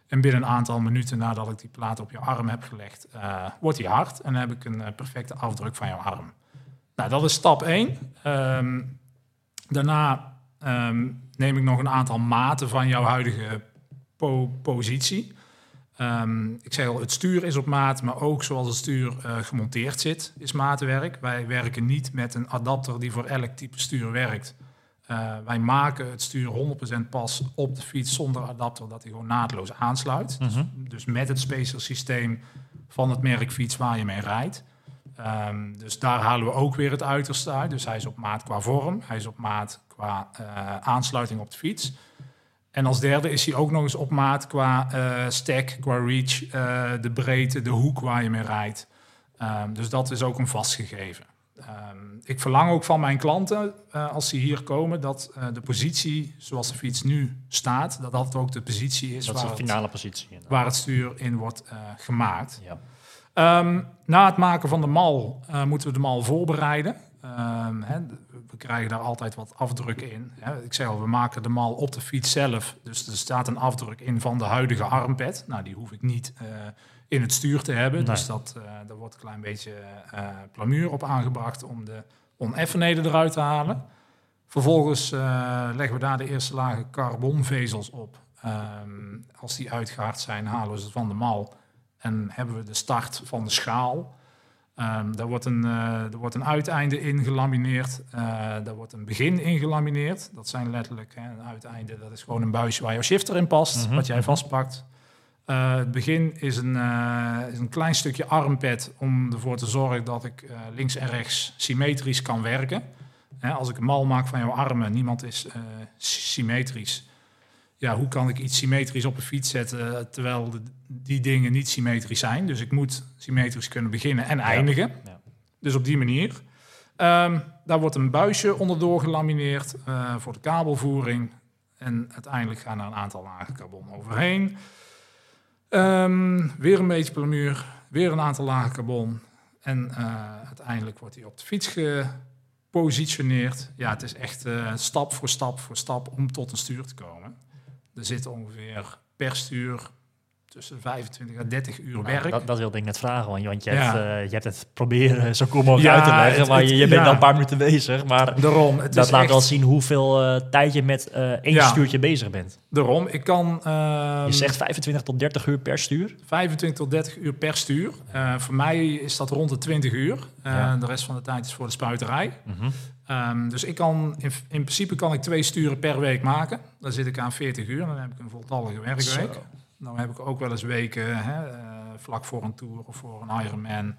En binnen een aantal minuten nadat ik die plaat op je arm heb gelegd, eh, wordt die hard. En dan heb ik een eh, perfecte afdruk van jouw arm. Nou, dat is stap 1. daarna ehm, neem ik nog een aantal maten van jouw huidige po- positie. Ehm, ik zeg al, het stuur is op maat, maar ook zoals het stuur eh, gemonteerd zit, is maatwerk. Wij werken niet met een adapter die voor elk type stuur werkt. Eh, wij maken het stuur 100% pas op de fiets zonder adapter, dat hij gewoon naadloos aansluit. Mhm. Dus met het special systeem van het merk fiets waar je mee rijdt. Ehm, dus daar halen we ook weer het uiterste uit. Dus hij is op maat qua vorm, hij is op maat qua eh, aansluiting op de fiets. En als derde is hij ook nog eens op maat qua eh, stack, qua reach, eh, de breedte, de hoek waar je mee rijdt. Ehm, dus dat is ook een vastgegeven. Ehm, ik verlang ook van mijn klanten, als ze hier komen, dat de positie zoals de fiets nu staat, dat dat ook de positie is, Dat is waar, de het, finale positie. inderdaad. waar het stuur in wordt gemaakt. Ja. Ehm, na het maken van de mal moeten we de mal voorbereiden. Ehm, we krijgen daar altijd wat afdrukken in. Ik zeg al, we maken de mal op de fiets zelf. Dus er staat een afdruk in van de huidige armpad. Nou, die hoef ik niet eh, in het stuur te hebben. Nee. Dus dat, eh, daar wordt een klein beetje eh plamuur op aangebracht om de oneffenheden eruit te halen. Vervolgens leggen we daar de eerste lagen carbonvezels op. Ehm, als die uitgehaard zijn, halen we ze van de mal. En hebben we de start van de schaal. Ehm, daar, wordt een, eh, er wordt een uiteinde in gelamineerd. Eh, daar wordt een begin in gelamineerd. Dat zijn letterlijk hè, een uiteinde. Dat is gewoon een buisje waar jouw shifter in past. Mhm, Wat jij mhm. vastpakt. Eh, het begin is een, is een klein stukje armpad om ervoor te zorgen dat ik links en rechts symmetrisch kan werken. Hè, als ik een mal maak van jouw armen, niemand is sy- symmetrisch. Ja, hoe kan ik iets symmetrisch op een fiets zetten eh, terwijl de- die dingen niet symmetrisch zijn? Dus ik moet symmetrisch kunnen beginnen en eindigen. ja. Dus op die manier. Ehm, daar wordt een buisje onderdoor gelamineerd eh, voor de kabelvoering. En uiteindelijk gaan er een aantal lagen carbon overheen. Ehm, weer een beetje plamuur, weer een aantal lagen carbon. En eh, uiteindelijk wordt hij op de fiets gepositioneerd. Ja, het is echt stap voor stap voor stap om tot een stuur te komen. Er zit ongeveer per stuur tussen 25 en 30 uur Nou, werk. dat, dat wilde ik net vragen, want je, Ja. hebt, eh, je hebt het proberen zo kom mogelijk Ja, uit te leggen, het- maar je, bent ja. al een paar minuten bezig. Maar Daarom, het dat laat echt, wel zien hoeveel eh, tijd je met eh, één stuurtje bezig bent. daarom. Ik kan ehm, Je zegt 25 tot 30 uur per stuur. 25 tot 30 uur per stuur. Voor mij is dat rond de 20 uur. De rest van de tijd is voor de spuiterij. Mhm. Ehm, dus ik kan, in, in principe kan ik twee sturen per week maken. Dan zit ik aan 40 uur. Dan heb ik een voltallige werkweek. Zo. Dan heb ik ook wel eens weken hè, eh, vlak voor een tour of voor een Ironman.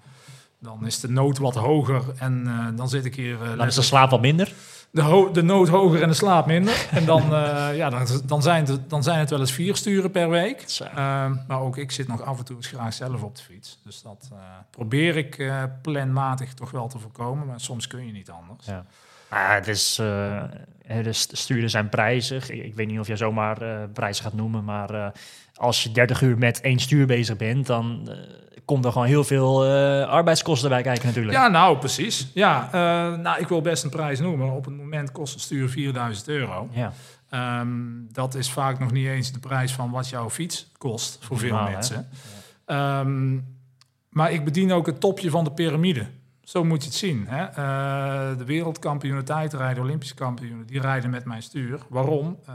Dan is de nood wat hoger en eh, dan zit ik hier... eh, Dan is de slaap wat minder. de, de nood hoger en de slaap minder. En dan, <laughs> ja, dan, dan, zijn het, dan zijn het wel eens vier sturen per week. Maar ook ik zit nog af en toe eens graag zelf op de fiets. Dus dat probeer ik planmatig toch wel te voorkomen. Maar soms kun je niet anders. Ja. Ah, het is, eh, de st- sturen zijn prijzig. Ik, ik weet niet of je zomaar eh prijzen gaat noemen, maar eh, als je 30 uur met één stuur bezig bent, dan komt er gewoon heel veel arbeidskosten bij kijken natuurlijk. Ja, nou precies. Ja, nou, ik wil best een prijs noemen. Op het moment kost een stuur 4000 euro. Ja. Ehm, dat is vaak nog niet eens de prijs van wat jouw fiets kost voor veel Normaal, mensen. Ehm, maar ik bedien ook het topje van de piramide. Zo moet je het zien. Hè? Eh, de wereldkampioenen tijdrijden, Olympische kampioenen, die rijden met mijn stuur. Waarom? Eh,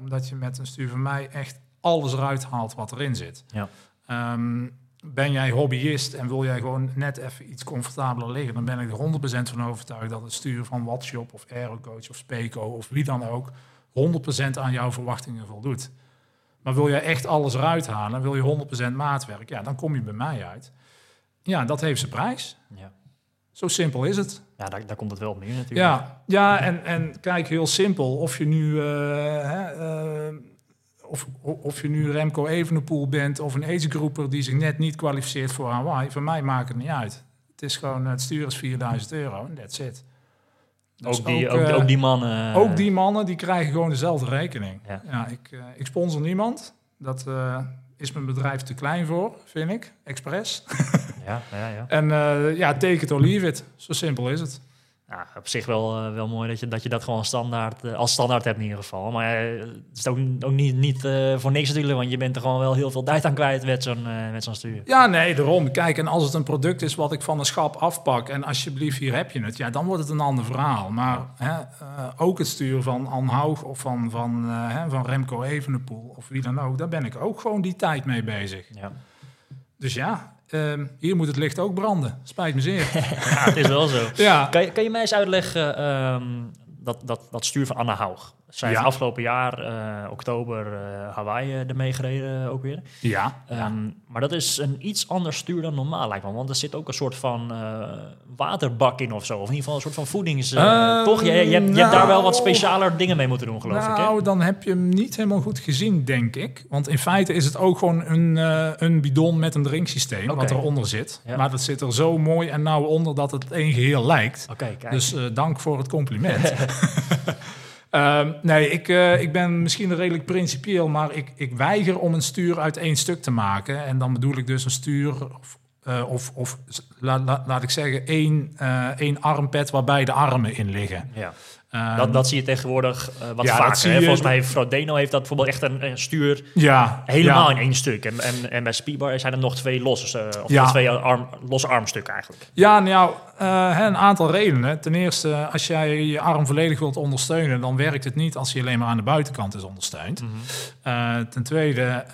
omdat je met een stuur van mij echt alles eruit haalt wat erin zit. Ja. Ehm, ben jij hobbyist en wil jij gewoon net even iets comfortabeler liggen, dan ben ik er 100% van overtuigd dat het stuur van Watshop of Aerocoach of Speco of wie dan ook 100% aan jouw verwachtingen voldoet. Maar wil jij echt alles eruit halen, wil je 100% maatwerk, ja, dan kom je bij mij uit. ja, dat heeft zijn prijs. Ja, Zo simpel is het. ja daar, daar komt het wel op neer natuurlijk. Ja, ja en, en kijk, heel simpel. Of je nu, eh, hè, eh, of, of je nu Remco Evenepoel bent of een agegroeper die zich net niet kwalificeert voor Hawaii, voor mij maakt het niet uit. Het is gewoon, het stuur is 4000 euro en that's it. Dus ook, die, ook, eh, ook die mannen. ook die mannen die krijgen gewoon dezelfde rekening. Ja. Ja. ik, ik sponsor niemand. Dat is mijn bedrijf te klein voor, vind ik. Expres. Ja, ja, ja. <laughs> En eh, ja, take it or leave it. Zo simpel is het. Ja, op zich wel, eh, wel mooi dat je, dat je dat gewoon standaard, eh, als standaard hebt in ieder geval. Maar eh, het is ook, ook niet, niet voor niks natuurlijk, want je bent er gewoon wel heel veel tijd aan kwijt met zo'n met zo'n stuur. Ja, nee, daarom. Kijk, en als het een product is wat ik van een schap afpak en alsjeblieft hier heb je het, ja, dan wordt het een ander verhaal. Maar hè, ook het sturen van Anne Haug of van, van, hè, van Remco Evenepoel of wie dan ook, daar ben ik ook gewoon die tijd mee bezig. Ja. Dus ja, ehm, hier moet het licht ook branden. Spijt me zeer. <laughs> ja, het is wel zo. ja. Kan je, kan je mij eens uitleggen ehm, dat, dat, dat stuur van Anna Haug? Zij heeft Ja. afgelopen jaar, eh, oktober, eh, Hawaii eh, ermee gereden ook weer. Ja. Ehm, Maar dat is een iets ander stuur dan normaal lijkt me. Want er zit ook een soort van waterbak in of zo. Of in ieder geval een soort van voedings... eh, Ehm, toch? Je, je, hebt, je hebt daar wel wat nou- specialer dingen mee moeten doen, geloof ik. Hè? Nou, dan heb je hem niet helemaal goed gezien, denk ik. Want in feite is het ook gewoon een, een bidon met een drinksysteem wat eronder zit. Ja. Maar dat zit er zo mooi en nauw onder dat het één geheel lijkt. Oké, kijk. Dus dank voor het compliment. <laughs> Ehm, nee, ik, eh, ik ben misschien redelijk principieel, maar ik, ik weiger om een stuur uit één stuk te maken. En dan bedoel ik dus een stuur of, eh, of, of la- la- laat ik zeggen één, eh, één armpad waar beide armen in liggen. ja. Ehm, dat, dat zie je tegenwoordig eh, wat ja, vaker. hè? Volgens mij heeft Frodeno heeft dat bijvoorbeeld echt een, een stuur ja, helemaal ja. in één stuk. En, en, en bij Speedbar zijn er nog twee losse, eh, of twee arm, losse armstukken eigenlijk. Ja, nou, hè, een aantal redenen. Ten eerste, als jij je arm volledig wilt ondersteunen, dan werkt het niet als hij alleen maar aan de buitenkant is ondersteund. Eh, ten tweede,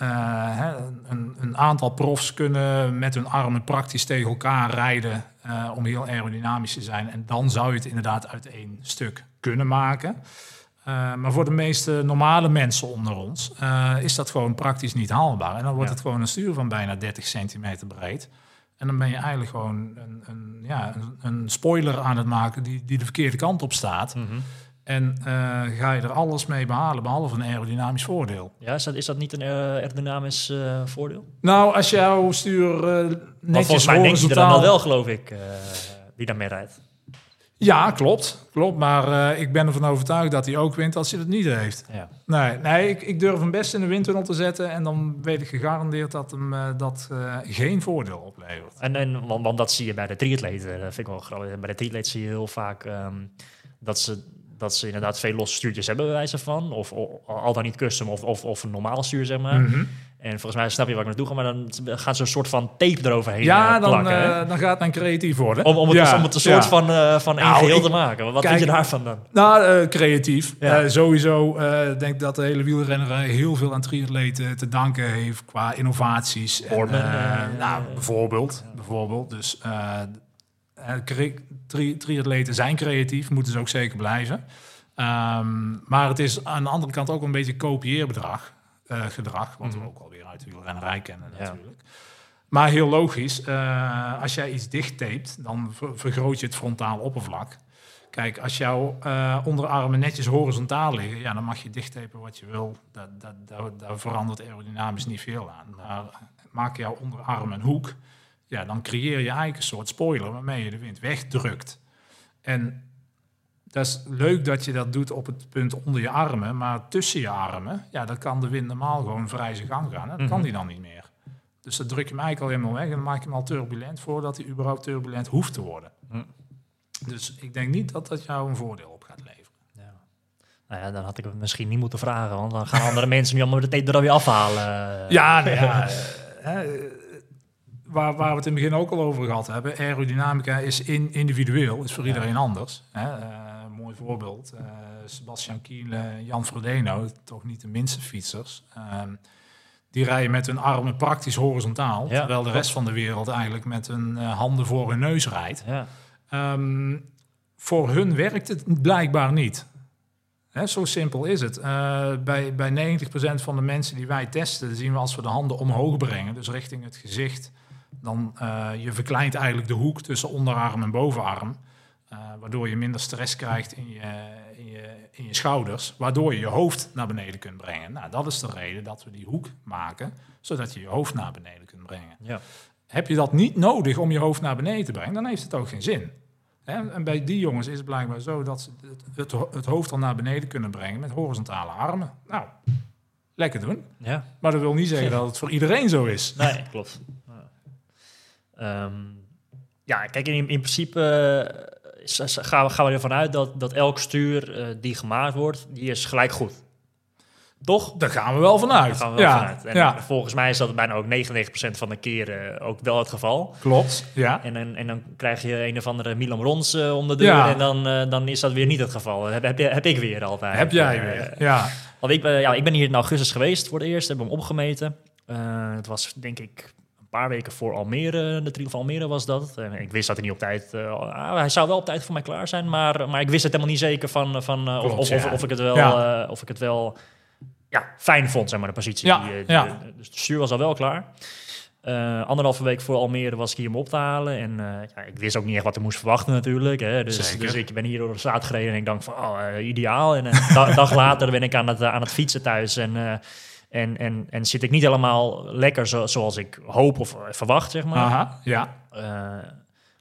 een, een aantal profs kunnen met hun armen praktisch tegen elkaar rijden om heel aerodynamisch te zijn. En dan zou je het inderdaad uit één stuk kunnen maken. Eh, maar voor de meeste normale mensen onder ons eh, is dat gewoon praktisch niet haalbaar. En dan wordt Ja. het gewoon een stuur van bijna 30 centimeter breed. En dan ben je eigenlijk gewoon een, een, ja, een, een spoiler aan het maken die, die de verkeerde kant op staat. Mhm. En eh, ga je er alles mee behalen, behalve een aerodynamisch voordeel. Ja, is dat, is dat niet een aerodynamisch voordeel? Nou, als jouw stuur Want netjes volgens mij denk je er dan wel, geloof ik, die daarmee rijdt. Ja, klopt. klopt maar eh, ik ben ervan overtuigd dat hij ook wint als hij het niet heeft. Ja. Nee, nee ik, ik durf hem best in de windtunnel te zetten. En dan weet ik gegarandeerd dat hem eh, dat eh, geen voordeel oplevert. En, en, want, want dat zie je bij de triatleten, dat vind ik wel grappig. Bij de triatleten zie je heel vaak ehm, dat, ze, dat ze inderdaad veel losse stuurtjes hebben, bij wijze van. Of, al dan niet custom of, of, of een normaal stuur, zeg maar. Mhm. En volgens mij snap je waar ik naartoe ga, maar dan gaan ze een soort van tape eroverheen Ja, eh, dan, plakken. hè? eh, dan gaat men creatief worden. om, om, het, Ja, om het een soort ja. van, eh, van één Nou, geheel ik- te maken. Wat kijk, vind je daarvan dan? Nou, creatief. Ja. Sowieso denk ik dat de hele wielrennerij heel veel aan triatleten te danken heeft qua innovaties. Nou, bijvoorbeeld, bijvoorbeeld. Dus tri- triatleten zijn creatief, moeten ze ook zeker blijven. Ehm, maar het is aan de andere kant ook een beetje kopieerbedrag, eh, gedrag, wat we ook alweer uit de wielrennerij kennen Mhm. Ja. natuurlijk. Maar heel logisch, eh, als jij iets dichttapet, dan ver- vergroot je het frontaal oppervlak. Kijk, als jouw eh, onderarmen netjes horizontaal liggen, ja, dan mag je dichttapen wat je wil. Dat, dat, daar, daar verandert aerodynamisch niet veel aan. Maar maak jouw onderarm een hoek, ja, dan creëer je eigenlijk een soort spoiler waarmee je de wind wegdrukt. En dat is leuk dat je dat doet op het punt onder je armen, maar tussen je armen, ja, dan kan de wind normaal gewoon vrij zijn gang gaan. Dat kan Mhm. die dan niet meer. Dus dan druk je hem eigenlijk al helemaal weg en dan maak je hem al turbulent voordat hij überhaupt turbulent hoeft te worden. Hm. Dus ik denk niet dat dat jou een voordeel op gaat leveren. Ja. Nou ja, dan had ik het misschien niet moeten vragen, want dan gaan andere <laughs> mensen nu allemaal de tape er alweer afhalen. Ja, nou ja. eh, hè, eh, waar, waar we het in het begin ook al over gehad hebben. Aerodynamica is in, individueel, is voor Ja. iedereen anders. Hè. Eh, mooi voorbeeld. eh, Sebastian Kiel, eh, Jan Frodeno, toch niet de minste fietsers. ehm, die rijden met hun armen praktisch horizontaal. Ja, terwijl de rest van de wereld eigenlijk met hun eh, handen voor hun neus rijdt. Ja. Ehm, voor hun werkt het blijkbaar niet. Hè, zo simpel is het. Bij, bij 90% van de mensen die wij testen, zien we als we de handen omhoog brengen, dus richting het gezicht, dan uh, je verkleint eigenlijk de hoek tussen onderarm en bovenarm. Uh, waardoor je minder stress krijgt in je, in, je, in je schouders. Waardoor je je hoofd naar beneden kunt brengen. Nou, dat is de reden dat we die hoek maken. Zodat je je hoofd naar beneden kunt brengen. Ja. Heb je dat niet nodig om je hoofd naar beneden te brengen, dan heeft het ook geen zin. Hè? En bij die jongens is het blijkbaar zo dat ze het, het, het hoofd al naar beneden kunnen brengen met horizontale armen. Nou, lekker doen. Ja. Maar dat wil niet zeggen dat het voor iedereen zo is. Nee, klopt. Ja, um, ja kijk, in, in principe gaan, we, gaan we ervan uit dat, dat elk stuur uh, die gemaakt wordt, die is gelijk goed. Toch? Daar gaan we wel vanuit. Daar gaan we wel ja. vanuit. En ja. volgens mij is dat bijna ook 99% van de keren ook wel het geval. Klopt, ja. En, en, en dan krijg je een of andere Milan Rons uh, om de deur ja. en dan, uh, dan is dat weer niet het geval. Heb, heb, heb ik weer altijd. Heb jij weer, ja. Want ik, ja, ik ben hier in augustus geweest voor het eerst, heb hem opgemeten. Het was denk ik paar weken voor Almere, de Trial van Almere was dat. Uh, ik wist dat hij niet op tijd, uh, hij zou wel op tijd voor mij klaar zijn, maar, maar ik wist het helemaal niet zeker van, van Klopt, of, of, ja. of, of, ik het wel, ja. of ik het wel ja, fijn vond, zeg maar, de positie. Ja, die. De, dus de stuur was al wel klaar. Anderhalve week voor Almere was ik hier om op te halen. En ja, ik wist ook niet echt wat er moest verwachten natuurlijk. Hè. Dus, dus ik ben hier door de straat gereden en ik dacht van, oh, ideaal. En een da dag later ben ik aan het, aan het fietsen thuis. En, en, en, en zit ik niet helemaal lekker zo, zoals ik hoop of verwacht, zeg maar. Aha, ja.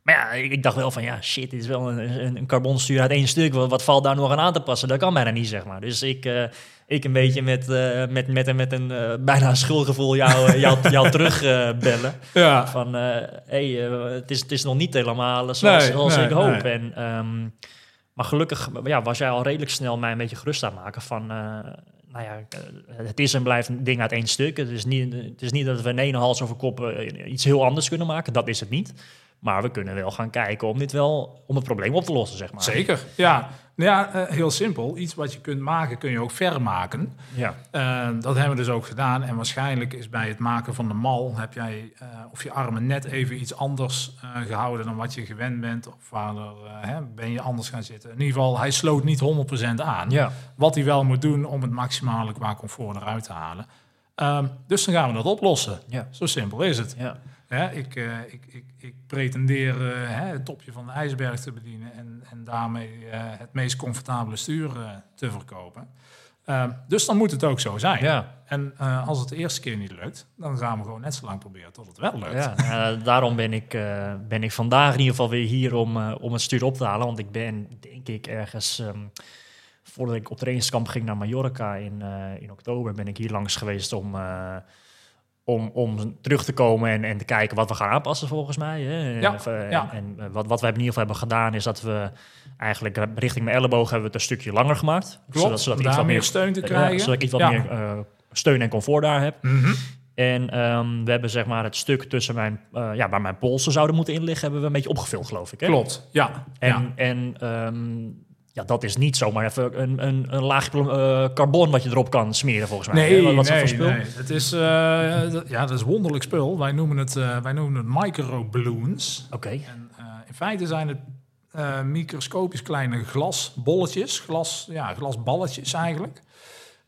maar ja, ik, ik, dacht wel van, ja, shit, dit is wel een, een, een carbonstuur uit één stuk. Wat, wat valt daar nog aan aan te passen? Dat kan bijna niet, zeg maar. Dus ik ik een beetje met, uh, met, met, met een uh, bijna schuldgevoel jou, jou, <laughs> jou terugbellen. ja. Van, hey, het, is, het is nog niet helemaal zoals, nee, zoals nee, ik hoop. Nee. En, um, maar gelukkig ja, was jij al redelijk snel mij een beetje gerust aan maken van... nou ja, het is en blijft een ding uit één stuk. Het is niet, het is niet dat we in één hals over kop iets heel anders kunnen maken. Dat is het niet. Maar we kunnen wel gaan kijken om dit wel om het probleem op te lossen, zeg maar. Zeker, ja. Ja, uh, heel simpel. Iets wat je kunt maken, kun je ook vermaken. Ja. Uh, dat hebben we dus ook gedaan. En waarschijnlijk is bij het maken van de mal... heb jij uh, of je armen net even iets anders gehouden... dan wat je gewend bent. Of waar hè, ben je anders gaan zitten. In ieder geval, hij sloot niet 100% aan. Ja. Wat hij wel moet doen om het maximale qua comfort eruit te halen. Um, dus dan gaan we dat oplossen. Ja. Zo simpel is het. Ja. Ik, uh, ik, ik, ik pretendeer uh, hè, het topje van de ijsberg te bedienen en, en daarmee uh, het meest comfortabele stuur te verkopen. Ehm, dus dan moet het ook zo zijn. Ja. En als het de eerste keer niet lukt, dan gaan we gewoon net zo lang proberen tot het wel lukt. Ja, daarom ben ik, ben ik vandaag in ieder geval weer hier om, om het stuur op te halen. Want ik ben, denk ik, ergens... Um, voordat ik op trainingskamp ging naar Mallorca in, in oktober, ben ik hier langs geweest om om, om terug te komen en, en te kijken wat we gaan aanpassen volgens mij. Hè. Ja, en, ja. en, wat, wat we in ieder geval hebben gedaan is dat we eigenlijk richting mijn elleboog hebben we het een stukje langer gemaakt. Klopt, zodat, zodat ik iets wat meer steun te krijgen. Uh, zodat ik iets wat meer uh, steun en comfort daar heb. Mm -hmm. En um, we hebben zeg maar het stuk tussen mijn, uh, ja, waar mijn polsen zouden moeten inliggen, hebben we een beetje opgevuld, geloof ik. Hè? Klopt, ja. En, ja. en um, ja, dat is niet zomaar even een, een, een laagje uh, carbon wat je erop kan smeren, volgens mij. Nee, wat, wat nee, voor spul? nee. Het is, uh, dat, ja, dat is wonderlijk spul. Wij noemen het, uh, wij noemen het microballoons. Oké. Okay. In feite zijn het microscopisch kleine glasbolletjes, glas, ja, glasballetjes eigenlijk.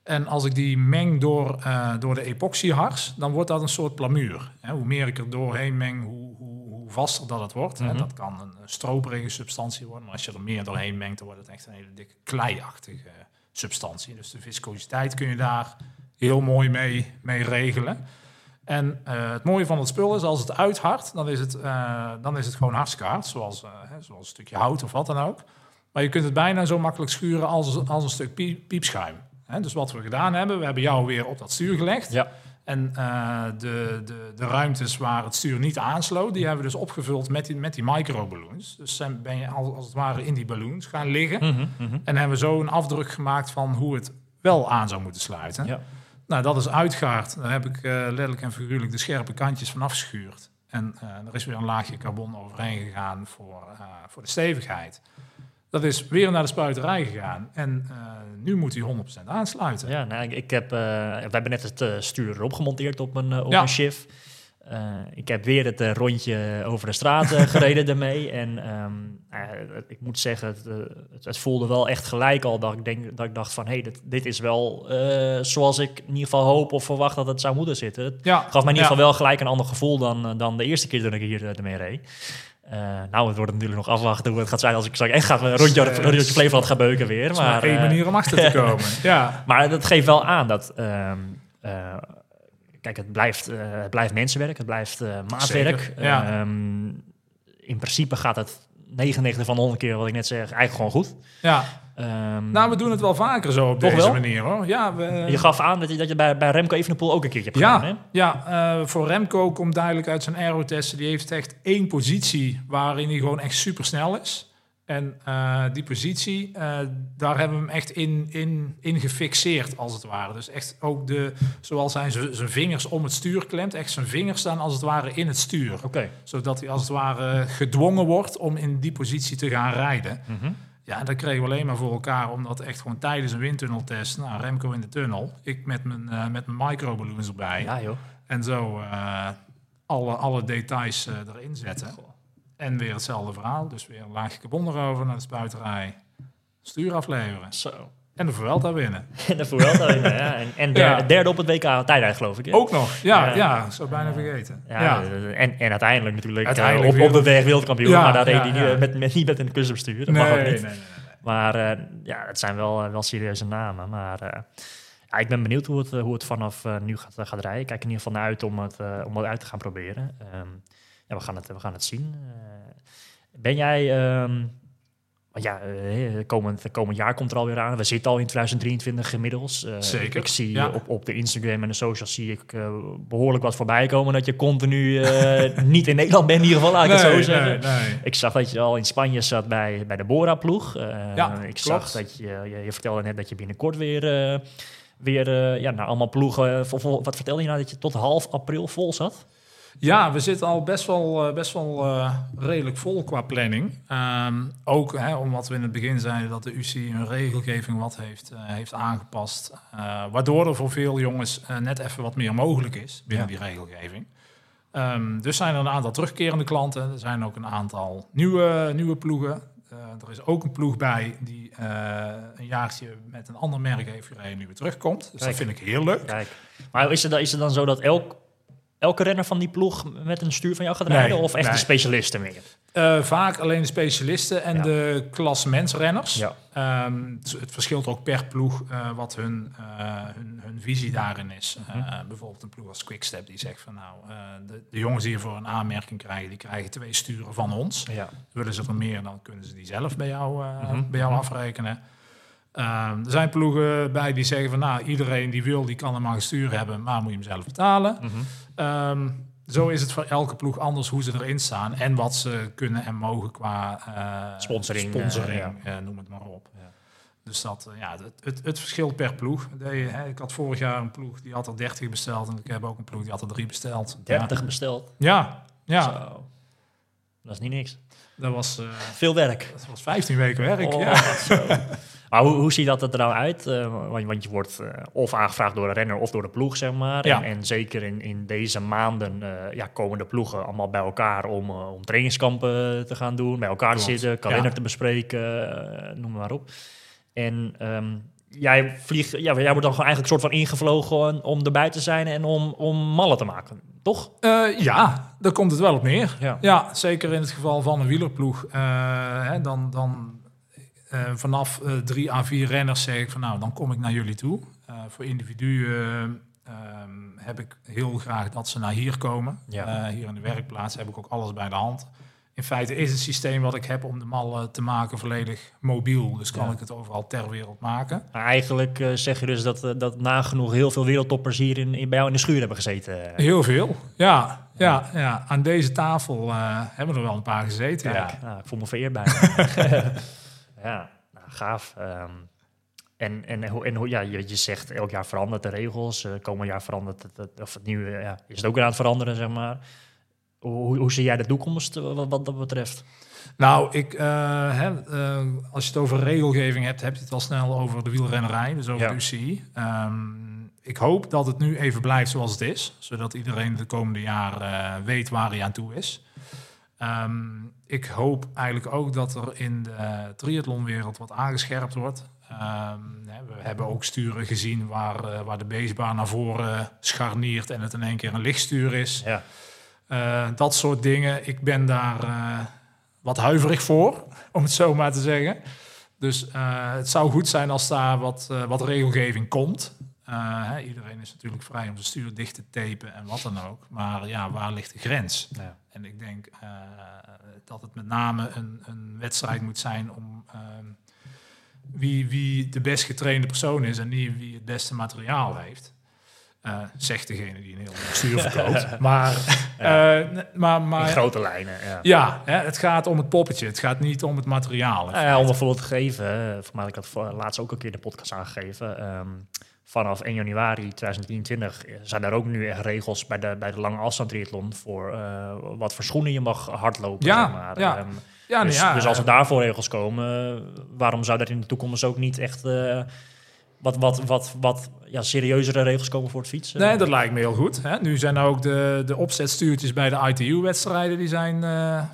En als ik die meng door, door de epoxyhars, dan wordt dat een soort plamuur. Hè, hoe meer ik er doorheen meng, hoe, hoe, hoe vaster dat het wordt. Mhm. Mm -hmm. Dat kan een stroperige substantie worden, maar als je er meer doorheen mengt, dan wordt het echt een hele dikke kleiachtige substantie. Dus de viscositeit kun je daar heel mooi mee, mee regelen. En uh, het mooie van het spul is, als het uithardt, dan is het, uh, dan is het gewoon hartstikke hard, zoals, uh, zoals een stukje hout of wat dan ook. Maar je kunt het bijna zo makkelijk schuren als, als een stuk piep, piepschuim. Hè, dus wat we gedaan hebben, we hebben jou weer op dat stuur gelegd. Ja. En uh, de, de, de ruimtes waar het stuur niet aansloot, die hebben we dus opgevuld met die, met die microballoons. Dus zijn, ben je als, als het ware in die balloons gaan liggen. Mm -hmm, mm -hmm. En hebben we zo een afdruk gemaakt van hoe het wel aan zou moeten sluiten. Ja. Nou, dat is uitgehaard. Daar heb ik uh, letterlijk en figuurlijk de scherpe kantjes van afgeschuurd. En uh, er is weer een laagje carbon overheen gegaan voor, voor de stevigheid. Dat is weer naar de spuiterij gegaan. En uh, nu moet hij 100% aansluiten. Ja, nou, ik, heb, uh, we hebben net het uh, stuur erop gemonteerd op een, op ja. shift. Eh, ik heb weer het eh, rondje over de straat eh, gereden <laughs> ermee. En ehm, ik moet zeggen, het, eh, het, voelde wel echt gelijk al dat ik, denk, dat ik dacht van... hé, hey, dit, dit is wel eh, zoals ik in ieder geval hoop of verwacht dat het zou moeten zitten. Het Ja, gaf mij in ieder ja. geval wel gelijk een ander gevoel dan, eh, dan de eerste keer toen ik hier eh, ermee reed. Eh, nou, het wordt natuurlijk nog afwachten hoe het gaat zijn als ik straks echt ga, een rondje, een rondje Flevoland ga beuken weer. Maar Maar, één eh, manier om achter te <laughs> komen. ja, maar dat geeft wel aan dat. ehm, eh, kijk, het blijft, het blijft mensenwerk, het blijft maatwerk. Zeker, ja. Ehm, in principe gaat het 99 van de 100 keer, wat ik net zeg, eigenlijk gewoon goed. ja. Ehm, Nou, we doen het wel vaker zo op deze wel? manier hoor. Ja, we, je gaf aan dat je, dat je bij, bij Remco Evenepoel ook een keertje hebt gedaan. Hè? ja, ja eh, voor Remco komt duidelijk uit zijn aerotesten. Die heeft echt één positie waarin hij gewoon echt super snel is. En eh, die positie, eh, daar hebben we hem echt in, in, in gefixeerd, als het ware. Dus echt ook de, zoals hij zijn vingers om het stuur klemt, echt zijn vingers staan als het ware in het stuur. Oké. Zodat hij als het ware gedwongen wordt om in die positie te gaan rijden. Mhm. Ja, dat kregen we alleen maar voor elkaar, omdat echt gewoon tijdens een windtunneltest, nou, Remco in de tunnel, ik met mijn, eh, met mijn microballoons erbij. Ja, joh. En zo eh, alle, alle details eh, erin zetten. En weer hetzelfde verhaal. Dus weer een laagje carbon erover naar de spuiterij. Stuur afleveren. Zo. En de Vuelta winnen. <laughs> En de Vuelta, ja. En, en der- Ja. derde op het WK tijdrijd, geloof ik. hè? Ook nog. Ja, Ja. zou bijna vergeten. Ja, Ja. En, en uiteindelijk natuurlijk eh, Uiteindelijk op, op de weg wereldkampioen. Ja, maar daar reed hij niet, eh, met, met, niet met een klusbestuur. Dat Nee, mag ook niet. nee, nee. Maar eh, ja, het zijn wel, wel serieuze namen. Maar ja, ik ben benieuwd hoe het, hoe het vanaf nu gaat, gaat rijden. Ik kijk in ieder geval naar uit om het, om het uit te gaan proberen. Ehm, ja, we, gaan het, we gaan het zien. Ben jij... ehm, want ja, eh, komend, komend jaar komt er alweer aan. We zitten al in 2023 inmiddels. Eh, Zeker, Ik zie ja. op, op de Instagram en de socials zie ik eh, behoorlijk wat voorbij komen. Dat je continu <laughs> niet in Nederland bent in ieder geval, laat ik het zo zeggen. nee, nee. Ik zag dat je al in Spanje zat bij, bij de Bora-ploeg. Ja, ik klopt. zag dat je, je, je vertelde net dat je binnenkort weer, weer ja, naar allemaal ploegen... wat vertelde je nou, dat je tot half april vol zat? Ja, we zitten al best wel, eh, best wel eh, redelijk vol qua planning. Ehm, ook hè, omdat we in het begin zeiden dat de UCI een regelgeving wat heeft, eh, heeft aangepast. waardoor er voor veel jongens net even wat meer mogelijk is binnen die regelgeving. Ehm, dus zijn er een aantal terugkerende klanten. Er zijn ook een aantal nieuwe, nieuwe ploegen. Er is ook een ploeg bij die een jaartje met een ander merk heeft gereden en nu weer terugkomt. Dus Kijk. dat vind ik heel leuk. Kijk. Maar is het, dan- is het dan zo dat elk, elke renner van die ploeg met een stuur van jou gaat Nee, rijden? of echt nee. de specialisten meer? Eh, vaak alleen de specialisten en Ja. de klassementsrenners. Ja. Ehm, het, het verschilt ook per ploeg eh, wat hun, eh, hun, hun visie daarin is. Mhm. Bijvoorbeeld een ploeg als Quickstep die zegt van nou, de, de jongens die hiervoor een aanmerking krijgen, die krijgen twee sturen van ons. Ja. Willen ze er meer, dan kunnen ze die zelf bij jou, Mhm. bij jou afrekenen. Ehm, er zijn ploegen bij die zeggen van nou, iedereen die wil, die kan een magistuur hebben, maar moet je hem zelf betalen. Mhm. Ehm, zo is het voor elke ploeg anders hoe ze erin staan en wat ze kunnen en mogen qua eh, Sponsoring, sponsoring eh, eh, noem het maar op. Ja. Dus dat, eh, ja, het, het, het verschilt per ploeg. De, hè, ik had vorig jaar een ploeg die had er 30 besteld en ik heb ook een ploeg die had er drie besteld. 30 besteld. Ja, ja, ja Zo. Dat is niet niks. dat, was, eh, Veel werk. dat was 15 weken werk. Oh, ja. <laughs> Maar hoe, hoe ziet dat er nou uit? Eh, want, want je wordt eh, of aangevraagd door een renner of door de ploeg, zeg maar. Ja. En, en zeker in, in deze maanden eh, ja, komen de ploegen allemaal bij elkaar om, om trainingskampen te gaan doen. Bij elkaar te zitten, kalender ja. te bespreken, noem maar op. En ehm, jij, vliegt, ja, jij wordt dan gewoon eigenlijk een soort van ingevlogen om erbij te zijn en om, om mallen te maken, toch? Ja, daar komt het wel op neer. Ja. Ja, zeker in het geval van een wielerploeg. hè, dan dan eh, vanaf eh, drie à vier renners zeg ik van nou, dan kom ik naar jullie toe. Eh, voor individuen eh, ehm, heb ik heel graag dat ze naar hier komen. Ja. Hier in de werkplaats heb ik ook alles bij de hand. In feite is het systeem wat ik heb om de mallen te maken volledig mobiel. Dus kan Ja. ik het overal ter wereld maken. Maar eigenlijk zeg je dus dat, dat nagenoeg heel veel wereldtoppers hier in, in, bij jou in de schuur hebben gezeten. Heel veel, ja. Ja, ja. aan deze tafel hebben er wel een paar gezeten. Ja. nou, ik voel me vereerd bij. <laughs> ja, nou, gaaf. Ehm, en en, hoe, en hoe, ja, je, je zegt elk jaar verandert de regels. eh komend jaar verandert het, het- of het nieuwe, ja, is het ook weer aan het veranderen, zeg maar. Hoe, hoe zie jij de toekomst eh, wat, wat dat betreft? Nou, ik, eh, hè, als je het over regelgeving hebt, heb je het al snel over de wielrennerij, dus over Ja. de UCI. Ehm, ik hoop dat het nu even blijft zoals het is, zodat iedereen de komende jaren weet waar hij aan toe is. Ehm, ik hoop eigenlijk ook dat er in de triathlonwereld wat aangescherpt wordt. Ehm, we hebben ook sturen gezien waar, eh, waar de basebaan naar voren scharniert en het in één keer een lichtstuur is. Ja. Eh, dat soort dingen. Ik ben daar eh, wat huiverig voor, <laughs> om het zo maar te zeggen. Dus het zou goed zijn als daar wat, wat regelgeving komt. Eh, iedereen is natuurlijk vrij om zijn stuur dicht te tapen en wat dan ook. Maar ja, waar ligt de grens? Ja. En ik denk eh, dat het met name een, een wedstrijd moet zijn om ehm, wie, wie de best getrainde persoon is en niet wie het beste materiaal heeft. Eh, zegt degene die een heel stuur verkoopt. <laughs> maar, n- maar, In maar grote lijnen, ja. ja, hè, het gaat om het poppetje. Het gaat niet om het materiaal. Nou om een voorbeeld te geven, voor mij had ik voor- laatst ook een keer de podcast aangegeven. ehm, vanaf 1 januari 2023 zijn er ook nu echt regels bij de, bij de lange afstand triathlon voor eh, wat voor schoenen je mag hardlopen. Ja, zeg maar. ja. Ehm, ja, dus, ja, dus als er eh, daarvoor regels komen, waarom zou er in de toekomst ook niet echt eh, wat, wat, wat, wat ja, serieuzere regels komen voor het fietsen? Nee, dat lijkt me heel goed. Hè. Nu zijn ook de, de opzetstuurtjes bij de ITU-wedstrijden die zijn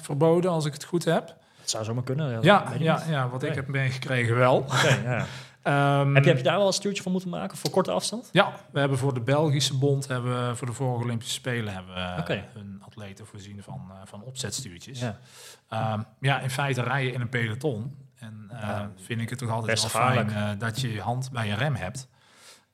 verboden, als ik het goed heb. Dat zou zomaar kunnen. Ja, ja, ja wat ik heb meegekregen wel. Ja. <laughs> Ehm, heb, je, heb je daar wel een stuurtje voor moeten maken voor korte afstand? Ja, we hebben voor de Belgische bond, hebben voor de vorige Olympische Spelen, hebben we Oké. hun atleten voorzien van, eh, van opzetstuurtjes. Ja. Ehm, ja, in feite rij je in een peloton. En eh, Ja. vind ik het toch altijd wel fijn eh, dat je je hand bij je rem hebt.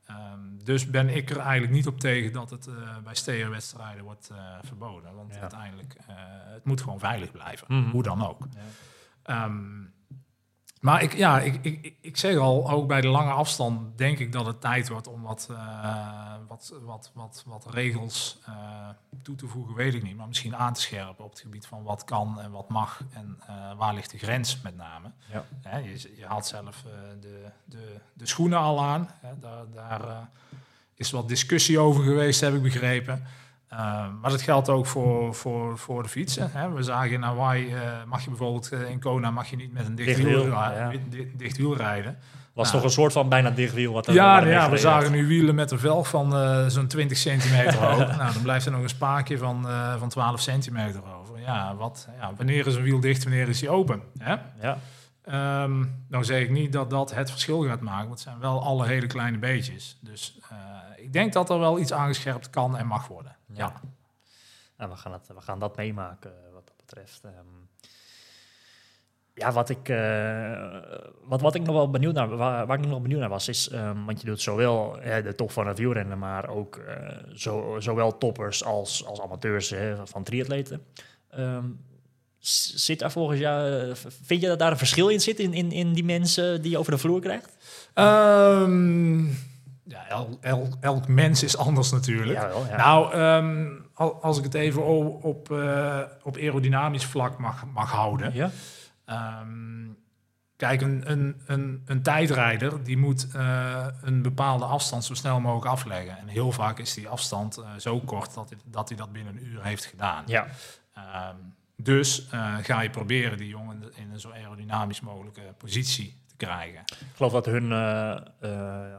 Ehm, dus ben ik er eigenlijk niet op tegen dat het eh, bij stereowedstrijden wordt eh, verboden. Want Ja. uiteindelijk, eh het moet gewoon veilig blijven. Mhm. Hoe dan ook. Ja. Maar ik, ja, ik, ik, ik- zeg al, ook bij de lange afstand denk ik dat het tijd wordt om wat, eh, wat, wat, wat, wat regels eh, toe te voegen, weet ik niet. Maar misschien aan te scherpen op het gebied van wat kan en wat mag en eh, waar ligt de grens met name. Ja. Je, je haalt zelf de, de, de schoenen al aan. Daar daar is wat discussie over geweest, heb ik begrepen. Uh, maar dat geldt ook voor, voor, voor de fietsen. Hè. We zagen in Hawaii, eh, mag je bijvoorbeeld eh, in Kona mag je niet met een dicht, Dicht wiel, wiel, ja. di- dicht wiel rijden. Was Ja. toch een soort van bijna dichtwiel wat er Ja, nou ja, we zagen nu wielen met een velg van eh, zo'n 20 centimeter <laughs> hoog. nou, dan blijft er nog een spaakje van, eh, van 12 centimeter over. Ja, wat, ja, wanneer is een wiel dicht, wanneer is hij open? Hè? Ja, Ehm, nou zeg ik niet dat dat het verschil gaat maken, want het zijn wel alle hele kleine beetjes. Dus eh, ik denk dat er wel iets aangescherpt kan en mag worden. Ja. Nou, we, gaan het, we gaan dat meemaken eh, wat dat betreft. Ehm, ja, wat ik, eh, wat, wat ik nog wel benieuwd naar, waar, waar ik nog benieuwd naar was, is, ehm, want je doet zowel hè, de top van het wielrennen, maar ook eh, zo, zowel toppers als, als amateurs hè, van triatleten. Ehm, zit daar volgens jou, vind je dat daar een verschil in zit in, in, in die mensen die je over de vloer krijgt? Ehm, ja, el- el- elk mens is anders natuurlijk. Jawel, ja. Nou, ehm, al- als ik het even op, eh, op aerodynamisch vlak mag, mag houden. ja? Ehm, kijk, een, een, een, een tijdrijder die moet eh, een bepaalde afstand zo snel mogelijk afleggen. En heel vaak is die afstand eh, zo kort dat hij, dat hij dat binnen een uur heeft gedaan. Ja, Ehm, dus ga je proberen die jongen in een zo aerodynamisch mogelijke positie te krijgen. Ik geloof dat hun eh, eh,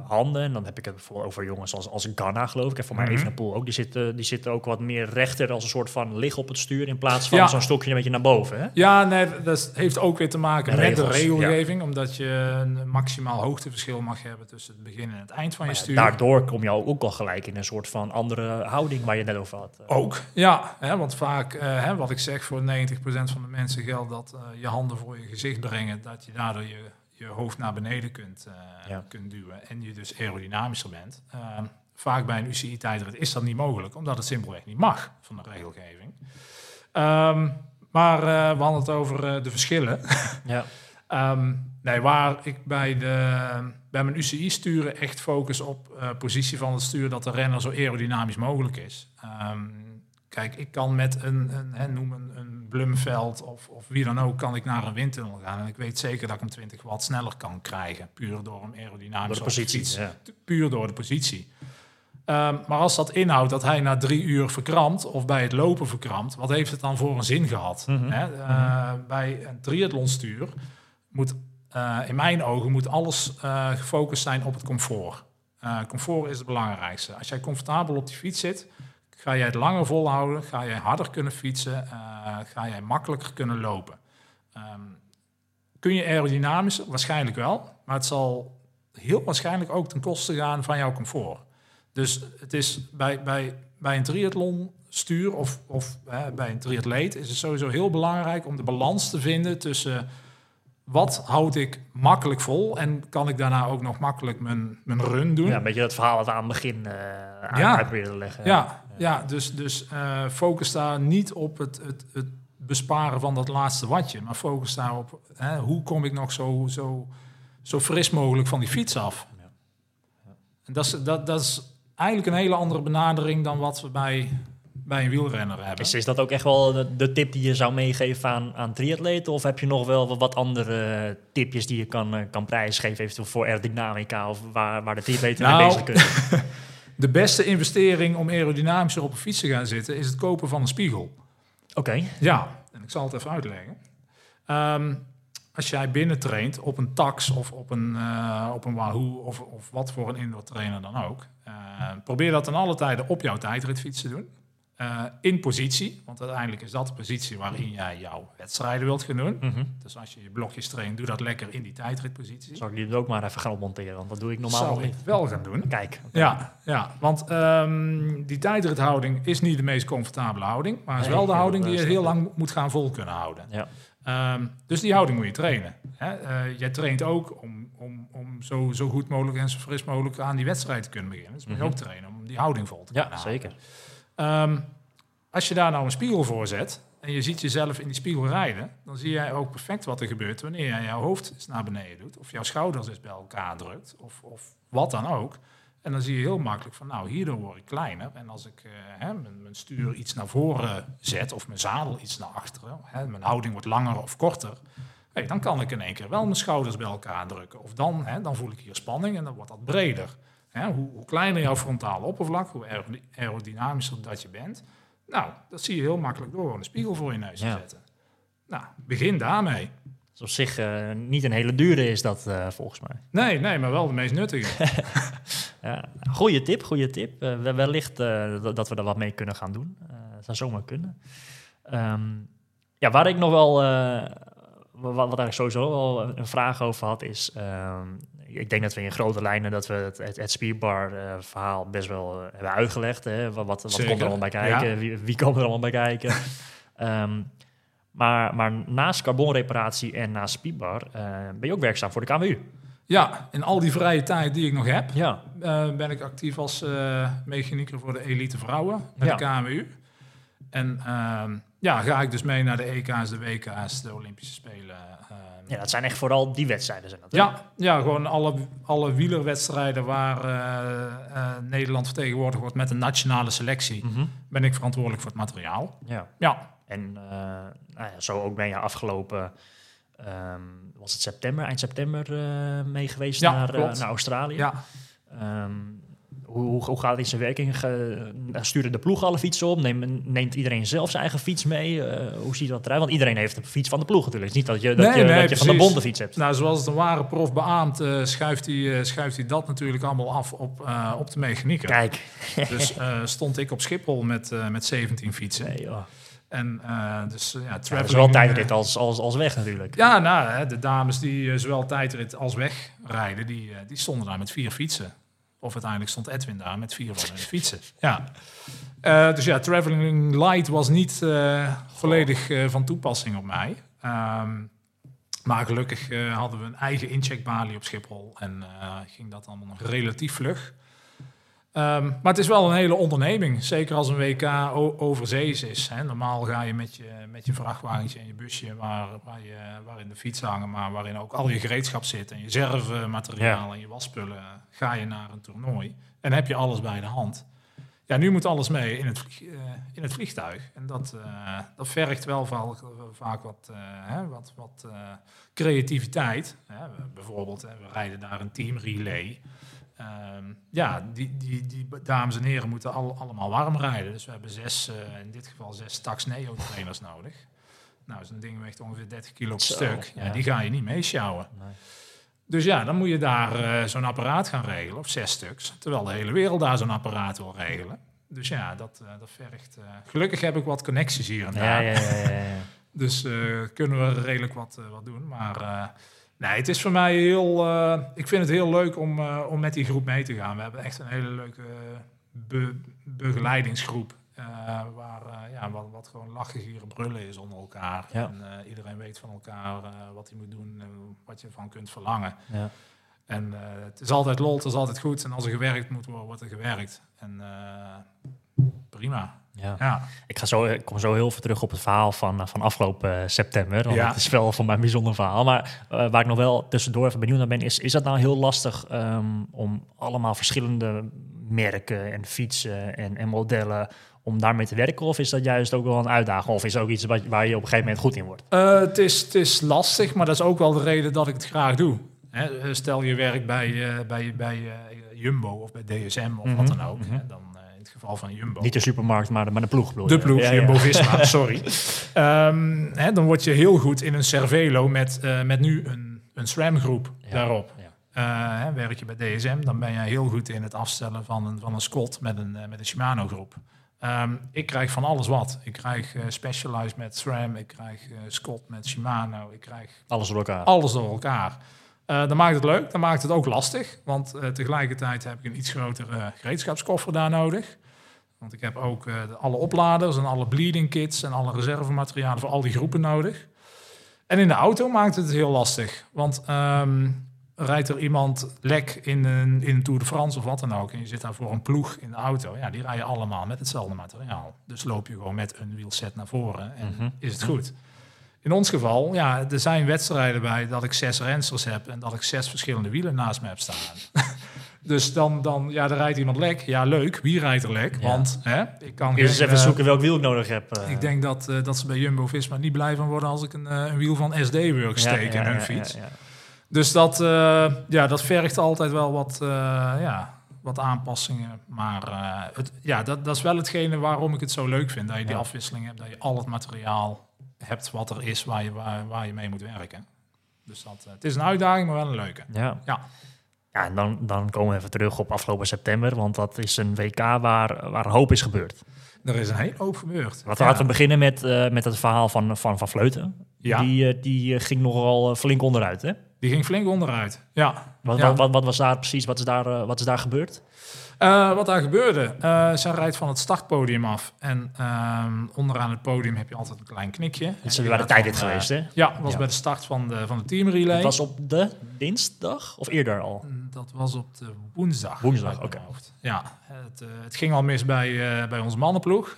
handen, en dan heb ik het bijvoorbeeld over jongens als, als Ghana, geloof ik, en voor mij Mhm. Evenepoel ook, die zitten, die zitten ook wat meer rechter als een soort van liggen op het stuur in plaats van Ja. zo'n stokje een beetje naar boven. Hè? Ja, nee, dat heeft ook weer te maken met de regelgeving. Omdat je een maximaal hoogteverschil mag hebben tussen het begin en het eind van je Maar stuur. daardoor kom je ook al gelijk in een soort van andere houding waar je net over had. Ook, ja. Hè, want vaak, eh, hè, wat ik zeg, voor 90% van de mensen geldt dat eh, je handen voor je gezicht brengen. Dat je daardoor je, je hoofd naar beneden kunt, eh, Ja. kunt duwen. En je dus aerodynamischer bent. Ehm, vaak bij een UCI-tijdrit is dat niet mogelijk. Omdat het simpelweg niet mag van de regelgeving. Ehm, maar eh, we hadden het over eh, de verschillen. <laughs> Ja. Ehm, nee, waar ik bij, de, bij mijn UCI-sturen echt focus op positie van het stuur, dat de renner zo aerodynamisch mogelijk is. Kijk, ik kan met een, een noem een, een Blumveld of, of wie dan ook, kan ik naar een windtunnel gaan. En ik weet zeker dat ik hem 20 watt sneller kan krijgen, puur door hem aerodynamisch Door de op de positie. fiets Ja. puur door de positie. Ehm, maar als dat inhoudt dat hij na drie uur verkrampt of bij het lopen verkrampt, wat heeft het dan voor een zin gehad? Mhm. Hè? Eh, Bij een triathlonstuur moet, eh, in mijn ogen, moet alles eh, gefocust zijn op het comfort. Comfort is het belangrijkste. Als jij comfortabel op die fiets zit, ga jij het langer volhouden, ga jij harder kunnen fietsen, eh, ga jij makkelijker kunnen lopen. Ehm, kun je aerodynamisch? Waarschijnlijk wel, maar het zal heel waarschijnlijk ook ten koste gaan van jouw comfort. Dus het is bij, bij, bij een triathlon stuur of, of hè, bij een triatleet is het sowieso heel belangrijk om de balans te vinden tussen wat houd ik makkelijk vol en kan ik daarna ook nog makkelijk mijn, mijn run doen. Ja, een beetje dat verhaal dat we aan het begin eh aan Ja. uit te leggen. Ja, ja dus, dus eh, focus daar niet op het, het, het besparen van dat laatste watje, maar focus daarop hè, hoe kom ik nog zo, zo, zo fris mogelijk van die fiets af. En dat, is, dat, dat is eigenlijk een hele andere benadering dan wat we bij, bij een wielrenner hebben. Is, is dat ook echt wel de, de tip die je zou meegeven aan, aan triatleten? Of heb je nog wel wat- andere tipjes die je kan, eh, kan prijsgeven, eventueel voor aerodynamica of waar, waar de triatleten mee Nou, bezig kunnen? <laughs> De beste investering om aerodynamischer op een fiets te gaan zitten is het kopen van een spiegel. Oké, Ja, en ik zal het even uitleggen. Ehm, als jij binnen traint op een tax of op een, eh, op een Wahoo of, of wat voor een indoor trainer dan ook, eh, probeer dat dan alle tijden op jouw tijdritfiets te doen. Eh, in positie, want uiteindelijk is dat de positie waarin jij jouw wedstrijden wilt gaan doen. Mhm. Dus als je je blokjes traint, doe dat lekker in die tijdritpositie. zal ik die ook maar even gaan opmonteren, want dat doe ik normaal nog Zou ik niet. wel gaan doen. Kijk, Ja, ja want ehm, die tijdrithouding is niet de meest comfortabele houding, maar is Nee, wel de ik houding die je heel lang moet gaan vol kunnen houden. ja. Ehm, dus die houding moet je trainen. Hè? Eh, jij traint ook om, om, om zo, zo goed mogelijk en zo fris mogelijk aan die wedstrijd te kunnen beginnen. Dus moet je Mhm. ook trainen om die houding vol te kunnen ja, houden. zeker. Ehm, als je daar nou een spiegel voor zet en je ziet jezelf in die spiegel rijden, dan zie jij ook perfect wat er gebeurt wanneer jij jouw hoofd eens naar beneden doet, of jouw schouders eens bij elkaar drukt, of, of wat dan ook. En dan zie je heel makkelijk van, nou, hierdoor word ik kleiner. En als ik eh, hè, mijn, stuur iets naar voren zet, of mijn zadel iets naar achteren, hè, mijn houding wordt langer of korter, hey, dan kan ik in één keer wel mijn schouders bij elkaar drukken. Of dan, hè, dan voel ik hier spanning en dan wordt dat breder. Hè, hoe, hoe kleiner jouw frontale oppervlak, hoe aerody- aerodynamischer dat je bent, nou, dat zie je heel makkelijk door gewoon een spiegel voor je neus te Ja. zetten. Nou, begin daarmee. Dus op zich eh, niet een hele dure is dat eh, volgens mij. Nee, nee, maar wel de meest nuttige. <laughs> Ja, goeie tip, goede tip. Eh, we- wellicht dat- we er wat mee kunnen gaan doen. Dat zou zomaar kunnen. Ehm, ja, waar ik nog wel, wat, wat eigenlijk sowieso wel een vraag over had, is... ik denk dat we in grote lijnen dat we het, het, het speedbar eh, verhaal best wel eh, hebben uitgelegd. Hè? Wat, wat, komt er allemaal bij kijken? ja. Wie, wie komt er allemaal bij kijken? <laughs> Ehm, maar, maar naast carbonreparatie en naast speedbar eh, ben je ook werkzaam voor de KWU. Ja, in al die vrije tijd die ik nog heb, Ja, ben ik actief als mechanieker voor de elite vrouwen bij Ja. de KMU. En ehm, ja, ga ik dus mee naar de EK's, de WK's, de Olympische Spelen. Ja, dat zijn echt vooral die wedstrijden. Zijn dat, ja, ja, gewoon alle, alle wielerwedstrijden waar eh, eh, Nederland vertegenwoordigd wordt met een nationale selectie, Mhm. ben ik verantwoordelijk voor het materiaal. ja. Ja, En eh, nou ja, zo ook ben je afgelopen, ehm, was het september, eind september mee geweest Ja, naar, klopt. naar Australië. ja. Ehm, hoe, hoe, gaat het in zijn werking? Sturen de ploeg alle fietsen op? Neemt, neemt iedereen zelf zijn eigen fiets mee? Eh, hoe ziet dat eruit? Want iedereen heeft een fiets van de ploeg natuurlijk. Het is niet dat je, dat Nee, je, nee, dat je van de bonte fiets hebt. Nou, zoals het een ware profbeaamd eh, schuift hij eh, schuift hij dat natuurlijk allemaal af op, op de mechanieker. Kijk. Dus <laughs> stond ik op Schiphol met, met 17 fietsen. Nee, joh. En dus ja, Ja, dat is traveling, wel tijdrit als, als, als weg natuurlijk. Ja, nou, hè, de dames die zowel tijdrit als wegrijden, die, eh, die stonden daar met vier fietsen. Of uiteindelijk stond Edwin daar met vier van hun fietsen. <laughs> Ja. Eh, dus ja, Traveling Light was niet eh, volledig eh, van toepassing op mij. Ehm, maar gelukkig hadden we een eigen incheckbalie op Schiphol en ging dat allemaal nog relatief vlug. Ehm, maar het is wel een hele onderneming, zeker als een WK overzees is. Hè. Normaal ga je met je, met je vrachtwagentje en je busje waar, waar je, waarin de fietsen hangen, maar waarin ook al je gereedschap zit en je zervemateriaal en je wasspullen, ga je naar een toernooi en heb je alles bij de hand. Ja, nu moet alles mee in het, vlieg- eh, in het vliegtuig. En dat, eh, dat vergt wel vaak, vaak wat, eh, hè, wat, wat creativiteit. Hè. We- Bijvoorbeeld, hè, we rijden daar een team Ehm, ja, die, die, die dames en heren moeten al, allemaal warm rijden. Dus we hebben zes, eh, in dit geval zes Tax Neo trainers nodig. Nou, zo'n ding weegt ongeveer 30 kilo per Zo, stuk. Ja, ja. Die ga je niet meesjouwen. Nee. Dus ja, dan moet je daar eh, zo'n apparaat gaan regelen, of zes stuks. Terwijl de hele wereld daar zo'n apparaat wil regelen. Dus ja, dat, eh, dat vergt... gelukkig heb ik wat connecties hier en Ja, daar. ja, ja, ja, ja. <laughs> Dus eh, kunnen we redelijk wat, wat doen. Maar nee, het is voor mij heel... eh, ik vind het heel leuk om, eh, om met die groep mee te gaan. We hebben echt een hele leuke be- begeleidingsgroep. eh, waar eh, ja, wat, wat gewoon lachen, gieren, brullen is onder elkaar. Ja. En eh, iedereen weet van elkaar eh, wat hij moet doen en wat je van kunt verlangen. Ja. En eh, het is altijd lol, het is altijd goed. En als er gewerkt moet worden, wordt er gewerkt. En eh, prima. Ja. Ja. Ik, ga zo, ik kom zo heel veel terug op het verhaal van, eh, van afgelopen eh, september. Want Ja. het is wel voor mij een bijzonder verhaal. Maar eh, waar ik nog wel tussendoor even benieuwd naar ben, is, is dat nou heel lastig ehm, om allemaal verschillende merken en fietsen en, en modellen om daarmee te werken? Of is dat juist ook wel een uitdaging? Of is het ook iets wat, waar je op een gegeven moment goed in wordt? Het, is, het is lastig, maar dat is ook wel de reden dat ik het graag doe. Hè, stel je werkt bij, bij, bij Jumbo of bij DSM of wat Mhm, dan ook. mhm. hè, dan eh, in het geval van Jumbo. Niet de supermarkt, maar de, maar de ploeg de ploeg, Ja, ja. Jumbo-Visma, <laughs> sorry. Ehm, hè, dan word je heel goed in een Cervelo met, eh, met nu een, een SRAM-groep daarop. hè, werk je bij DSM, dan ben je heel goed in het afstellen van een, van een Scott met een, eh, met een Shimano-groep. Ehm, ik krijg van alles wat. Ik krijg eh, Specialized met SRAM, ik krijg Scott met Shimano, ik krijg Alles door elkaar. alles door elkaar. Eh dan maakt het leuk, dan maakt het ook lastig. Want eh, tegelijkertijd heb ik een iets grotere gereedschapskoffer daar nodig. Want ik heb ook eh, alle opladers en alle bleeding kits en alle reservematerialen voor al die groepen nodig. En in de auto maakt het heel lastig. Want ehm, rijdt er iemand lek in een, in een Tour de France of wat dan ook... en je zit daar voor een ploeg in de auto... ja, die rijden allemaal met hetzelfde materiaal. Dus loop je gewoon met een wielset naar voren en Mhm. is het goed. In ons geval, ja, er zijn wedstrijden bij dat ik zes rensters heb... en dat ik zes verschillende wielen naast me heb staan. <laughs> dus dan, dan, ja, er rijdt iemand lek. Ja, leuk. Wie rijdt er lek? Ja. Want hè, ik kan Eerst eens even eh, zoeken welk wiel ik nodig heb. eh. ik denk dat, eh, dat ze bij Jumbo-Visma niet blij van worden... als ik een, een wiel van SD-Works Ja, steek ja, in hun fiets. Dus dat, ja, dat vergt altijd wel wat, ja, wat aanpassingen. Maar het, ja, dat, dat is wel hetgene waarom ik het zo leuk vind. Dat je die afwisseling hebt, dat je al het materiaal hebt wat er is waar je, waar, waar je mee moet werken. Dus dat, eh, het is een uitdaging, maar wel een leuke. Ja. Ja. Ja, en dan, dan komen we even terug op afgelopen september, want dat is een WK waar, waar hoop is gebeurd. Er is een hele hoop gebeurd. Wat Ja. laten we beginnen met, eh, met het verhaal van Van, van Vleuten. Ja. Die, eh, die ging nogal flink onderuit, hè? Die ging flink onderuit. Ja. Wat, Ja. wat, wat, wat was daar precies, wat is daar, wat is daar gebeurd? Eh, wat daar gebeurde, eh zij rijdt van het startpodium af. En ehm, onderaan het podium heb je altijd een klein knikje. Het En is bij de tijdrit van, eh, geweest, hè? Ja, was Ja. bij de start van de, van de teamrelay. Het was op de dinsdag of eerder al? Dat was op de woensdag. Woensdag, oké. Ja, het, het ging al mis bij, bij onze mannenploeg.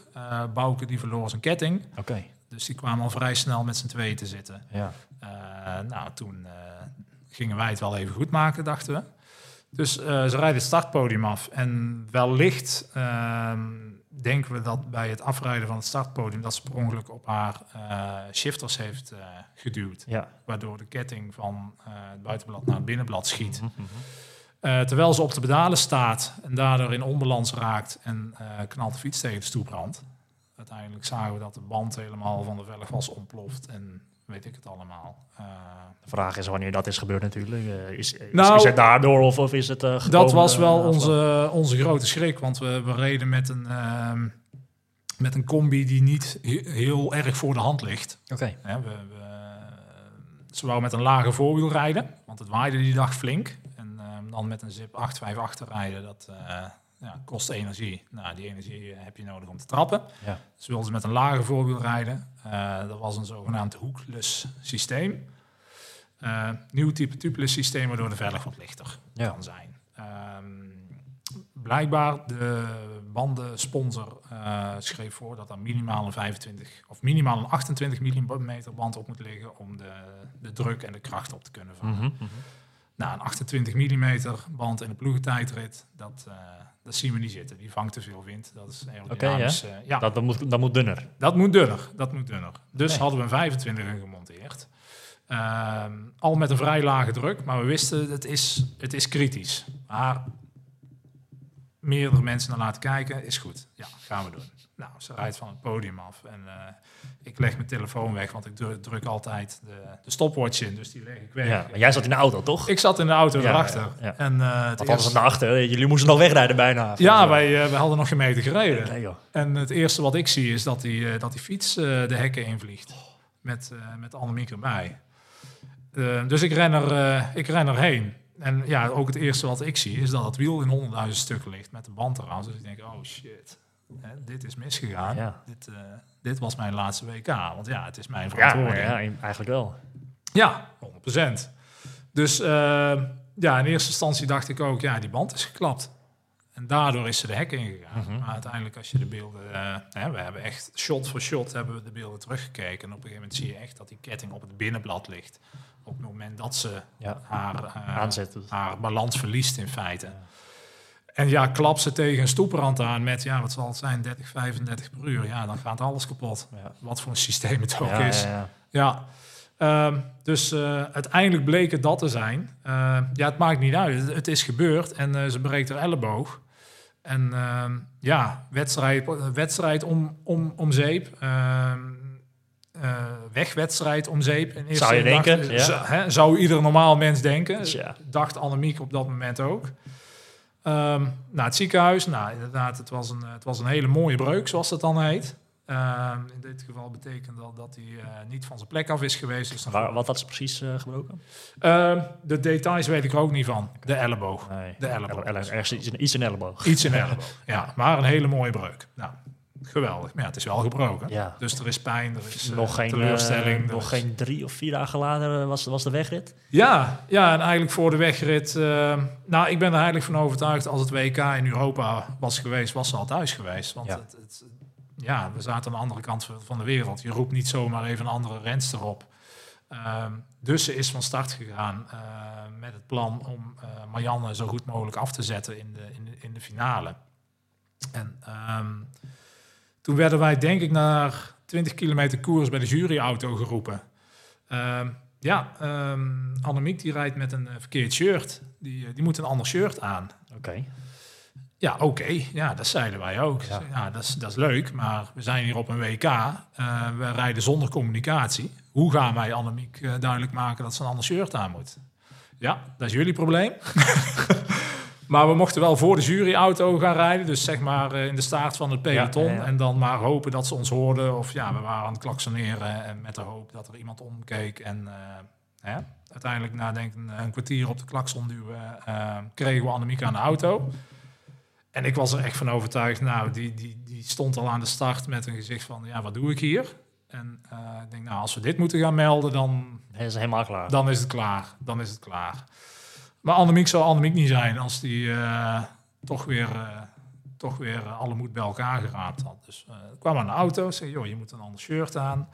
Bouke die verloor zijn ketting. Oké. Dus die kwamen al vrij snel met z'n tweeën te zitten. Ja. Nou, toen gingen wij het wel even goed maken, dachten we. Dus eh, ze rijden het startpodium af. En wellicht ehm, denken we dat bij het afrijden van het startpodium... dat ze per ongeluk op haar eh, shifters heeft eh, geduwd. Ja. Waardoor de ketting van het buitenblad naar het binnenblad schiet. Mhm, mhm. Terwijl ze op de pedalen staat en daardoor in onbalans raakt en knalt de fiets tegen de stoeprand. Uiteindelijk zagen we dat de band helemaal van de velg was ontploft en weet ik het allemaal. Eh, De vraag is wanneer dat is gebeurd natuurlijk. Eh, is, is, Nou, is het daardoor of, of is het eh, dat was wel onze, onze grote schrik, want we, we reden met een, ehm, met een combi die niet he- heel erg voor de hand ligt. Oké. Hè, we, we, ze wou met een lage voorwiel rijden, want het waaide die dag flink. En ehm, dan met een zip 858 rijden, dat eh, ja, kost energie. Nou, die energie heb je nodig om te trappen. Ja. Dus wilden ze met een lage voorwiel rijden. Eh, dat was een zogenaamd hoekless systeem. Eh, nieuw type tubeless systeem, waardoor de velg wat lichter Ja. kan zijn. Ehm, blijkbaar de bandensponsor eh, schreef voor dat er minimaal een 25 of minimaal een 28 mm band op moet liggen om de, de druk en de kracht op te kunnen vangen. Mhm, mhm. Nou, een 28 mm band in de ploegentijdrit, dat, eh, dat zien we niet zitten. Die vangt te veel wind. Dat is aerodynamisch. eh, ja, Dat, dat, moet, dat moet dunner. dat moet dunner. Dat moet dunner. Dus Nee. hadden we een 25 gemonteerd. Ehm, al met een vrij lage druk, maar we wisten het is, het is kritisch. Maar meerdere mensen naar laten kijken, is goed. Ja, gaan we doen. Nou, ze rijdt van het podium af en eh, ik leg mijn telefoon weg, want ik druk, druk altijd de, de stopwatch in, dus die leg ik weg. Ja, maar jij zat in de auto, toch? Ik zat in de auto Ja, erachter. ja, ja. En, eh, het anders eerste- naar achter. Jullie moesten nog wegrijden bijna. ja, wij, wij hadden nog geen meter gereden. Nee, joh. En het eerste wat ik zie is dat die, dat die fiets de hekken invliegt. Met, eh met Annemiek erbij. Dus ik ren, er, ik ren erheen. En ja, ook het eerste wat ik zie is dat het wiel in honderdduizend stukken ligt met de band eraan. Dus ik denk, oh shit, hè, dit is misgegaan. Ja. Dit, eh, dit was mijn laatste WK. Want ja, het is mijn Ja, verantwoording. ja, eigenlijk wel. Ja, 100%. Dus eh, ja, in eerste instantie dacht ik ook, ja, die band is geklapt. En daardoor is ze de hek ingegaan. Mhm. Maar uiteindelijk als je de beelden... eh, hè, we hebben echt shot voor shot hebben we de beelden teruggekeken. En op een gegeven moment zie je echt dat die ketting op het binnenblad ligt. Op het moment dat ze Ja. haar, haar balans verliest in feite. En ja, klap ze tegen een stoeprand aan met, ja, wat zal het zijn, 30, 35 per uur. Ja, dan gaat alles kapot. Ja. Wat voor een systeem het ook Ja, is. ja, Ehm, dus eh, uiteindelijk bleek het dat te zijn. Eh, ja, het maakt niet uit. Het, het is gebeurd en eh, ze breekt haar elleboog. En ehm, ja, wedstrijd, wedstrijd om, om, om zeep. Ehm, eh, wegwedstrijd om zeep. In Zou je dacht- denken, ja. hè, zou ieder normaal mens denken. Tja. Dacht Annemiek op dat moment ook. Nou, het ziekenhuis, nou inderdaad, het was, een, het was een hele mooie breuk, zoals dat dan heet. Ehm, in dit geval betekent dat dat hij eh, niet van zijn plek af is geweest. Dus Waar, wat had ze precies eh, gebroken? Ehm, de details weet ik er ook niet van. De elleboog. Nee. De elleboog. Ergens iets, in de elleboog. Iets in de elleboog. Ja, maar een hele mooie breuk. Nou, geweldig. Maar ja, het is wel gebroken. Ja. Dus er is pijn, er is eh, nog geen, teleurstelling. eh, nog is- geen drie of vier dagen later was, was de wegrit. Ja, ja, en eigenlijk voor de wegrit... eh, nou, ik ben er eigenlijk van overtuigd... als het WK in Europa was geweest, was ze al thuis geweest. Want Ja. Het, het, ja, we zaten aan de andere kant van- de wereld. Je roept niet zomaar even een andere renster op. Ehm, dus ze is van start gegaan eh, met het plan om eh, Marianne zo goed mogelijk af te zetten in de, in de, in de finale. En ehm, toen werden wij, denk ik, naar 20 kilometer koers bij de juryauto geroepen. Ehm, ja, ehm Annemiek die rijdt met een eh, verkeerd shirt. Die, eh, die moet een ander shirt aan. Oké. Ja, oké. Ja, dat zeiden wij ook. Ja. Ja, dat, is, dat is leuk, maar we zijn hier op een WK. Eh, we rijden zonder communicatie. Hoe gaan wij Annemiek duidelijk maken dat ze een ander shirt aan moet? Ja, dat is jullie probleem. <laughs> maar we mochten wel voor de juryauto gaan rijden. Dus zeg maar eh, in de staart van het peloton. Ja, ja, ja. En dan maar hopen dat ze ons hoorden. Of ja, we waren aan het klaksoneren. En met de hoop dat er iemand omkeek. En eh, uiteindelijk na denk een, een kwartier op de klakson duwen... eh, kregen we Annemiek aan de auto. En ik was er echt van overtuigd. Nou, die, die, die stond al aan de start met een gezicht van... Ja, wat doe ik hier? En ik denk, nou, als we dit moeten gaan melden, dan is helemaal klaar. dan is het klaar. Dan is het klaar. Maar Annemiek zou Annemiek niet zijn als die eh, toch weer, eh, toch weer eh, alle moed bij elkaar geraapt had. Dus ik kwam aan de auto, zei, joh, je moet een ander shirt aan.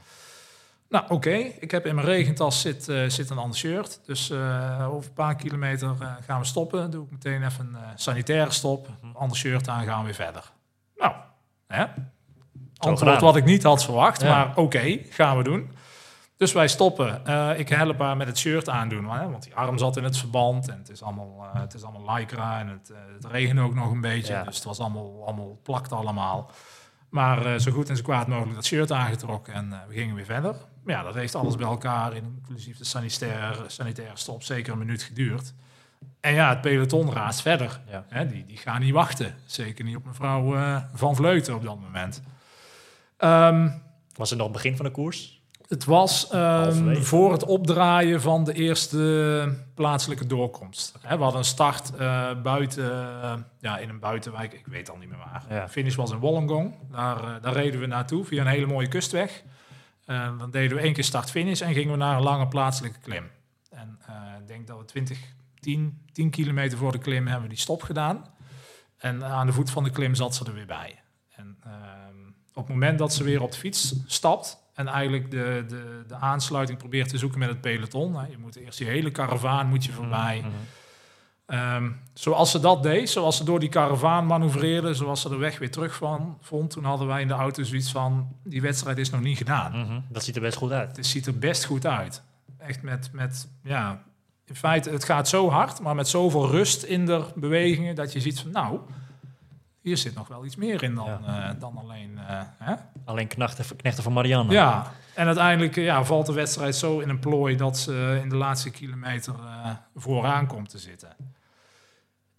Nou, oké. Ik heb in mijn regentas zit, zit een ander shirt. Dus over een paar kilometer gaan we stoppen. Doe ik meteen even een sanitaire stop. Ander shirt aan, gaan we weer verder. Nou, hè? Antwoord wat ik niet had verwacht, Ja. maar oké, gaan we doen. Dus wij stoppen. Eh, ik help haar met het shirt aandoen, hè, want die arm zat in het verband en het is allemaal, eh, het is allemaal lycra en het, eh, het regende ook nog een beetje, Ja. dus het was allemaal, allemaal plakt allemaal. Maar zo goed en zo kwaad mogelijk dat shirt aangetrokken en we gingen weer verder. Maar ja, dat heeft alles bij elkaar, inclusief de sanitaire, sanitaire stop, zeker een minuut geduurd. En ja, het peloton raast verder. Ja. Hè, die, die gaan niet wachten. Zeker niet op mevrouw Van Vleuten op dat moment. Ehm, Was het nog het begin van de koers? Het was ehm, voor het opdraaien van de eerste plaatselijke doorkomst. We hadden een start eh, buiten, eh, ja, in een buitenwijk, ik weet al niet meer waar. Ja. De finish was in Wollongong. Daar, eh, daar reden we naartoe via een hele mooie kustweg. Dan deden we één keer start-finish en gingen we naar een lange plaatselijke klim. En ik denk dat we 20, 10, 10 kilometer voor de klim hebben we die stop gedaan. En aan de voet van de klim zat ze er weer bij. En ehm, op het moment dat ze weer op de fiets stapt en eigenlijk de, de, de aansluiting probeert te zoeken met het peloton. Je moet eerst die hele karavaan moet je voorbij. Mhm. Ehm, zoals ze dat deed, zoals ze door die karavaan manoeuvreerde, zoals ze de weg weer terug van vond, toen hadden wij in de auto zoiets van, die wedstrijd is nog niet gedaan. Mhm. Dat ziet er best goed uit. Het ziet er best goed uit. Echt met, met, ja, in feite, het gaat zo hard, maar met zoveel rust in de bewegingen, dat je ziet van, nou, hier zit nog wel iets meer in dan, Ja. eh, dan alleen... eh, hè? Alleen knechten, knechten van Marianne. Ja, en uiteindelijk ja, valt de wedstrijd zo in een plooi dat ze in de laatste kilometer eh, vooraan komt te zitten.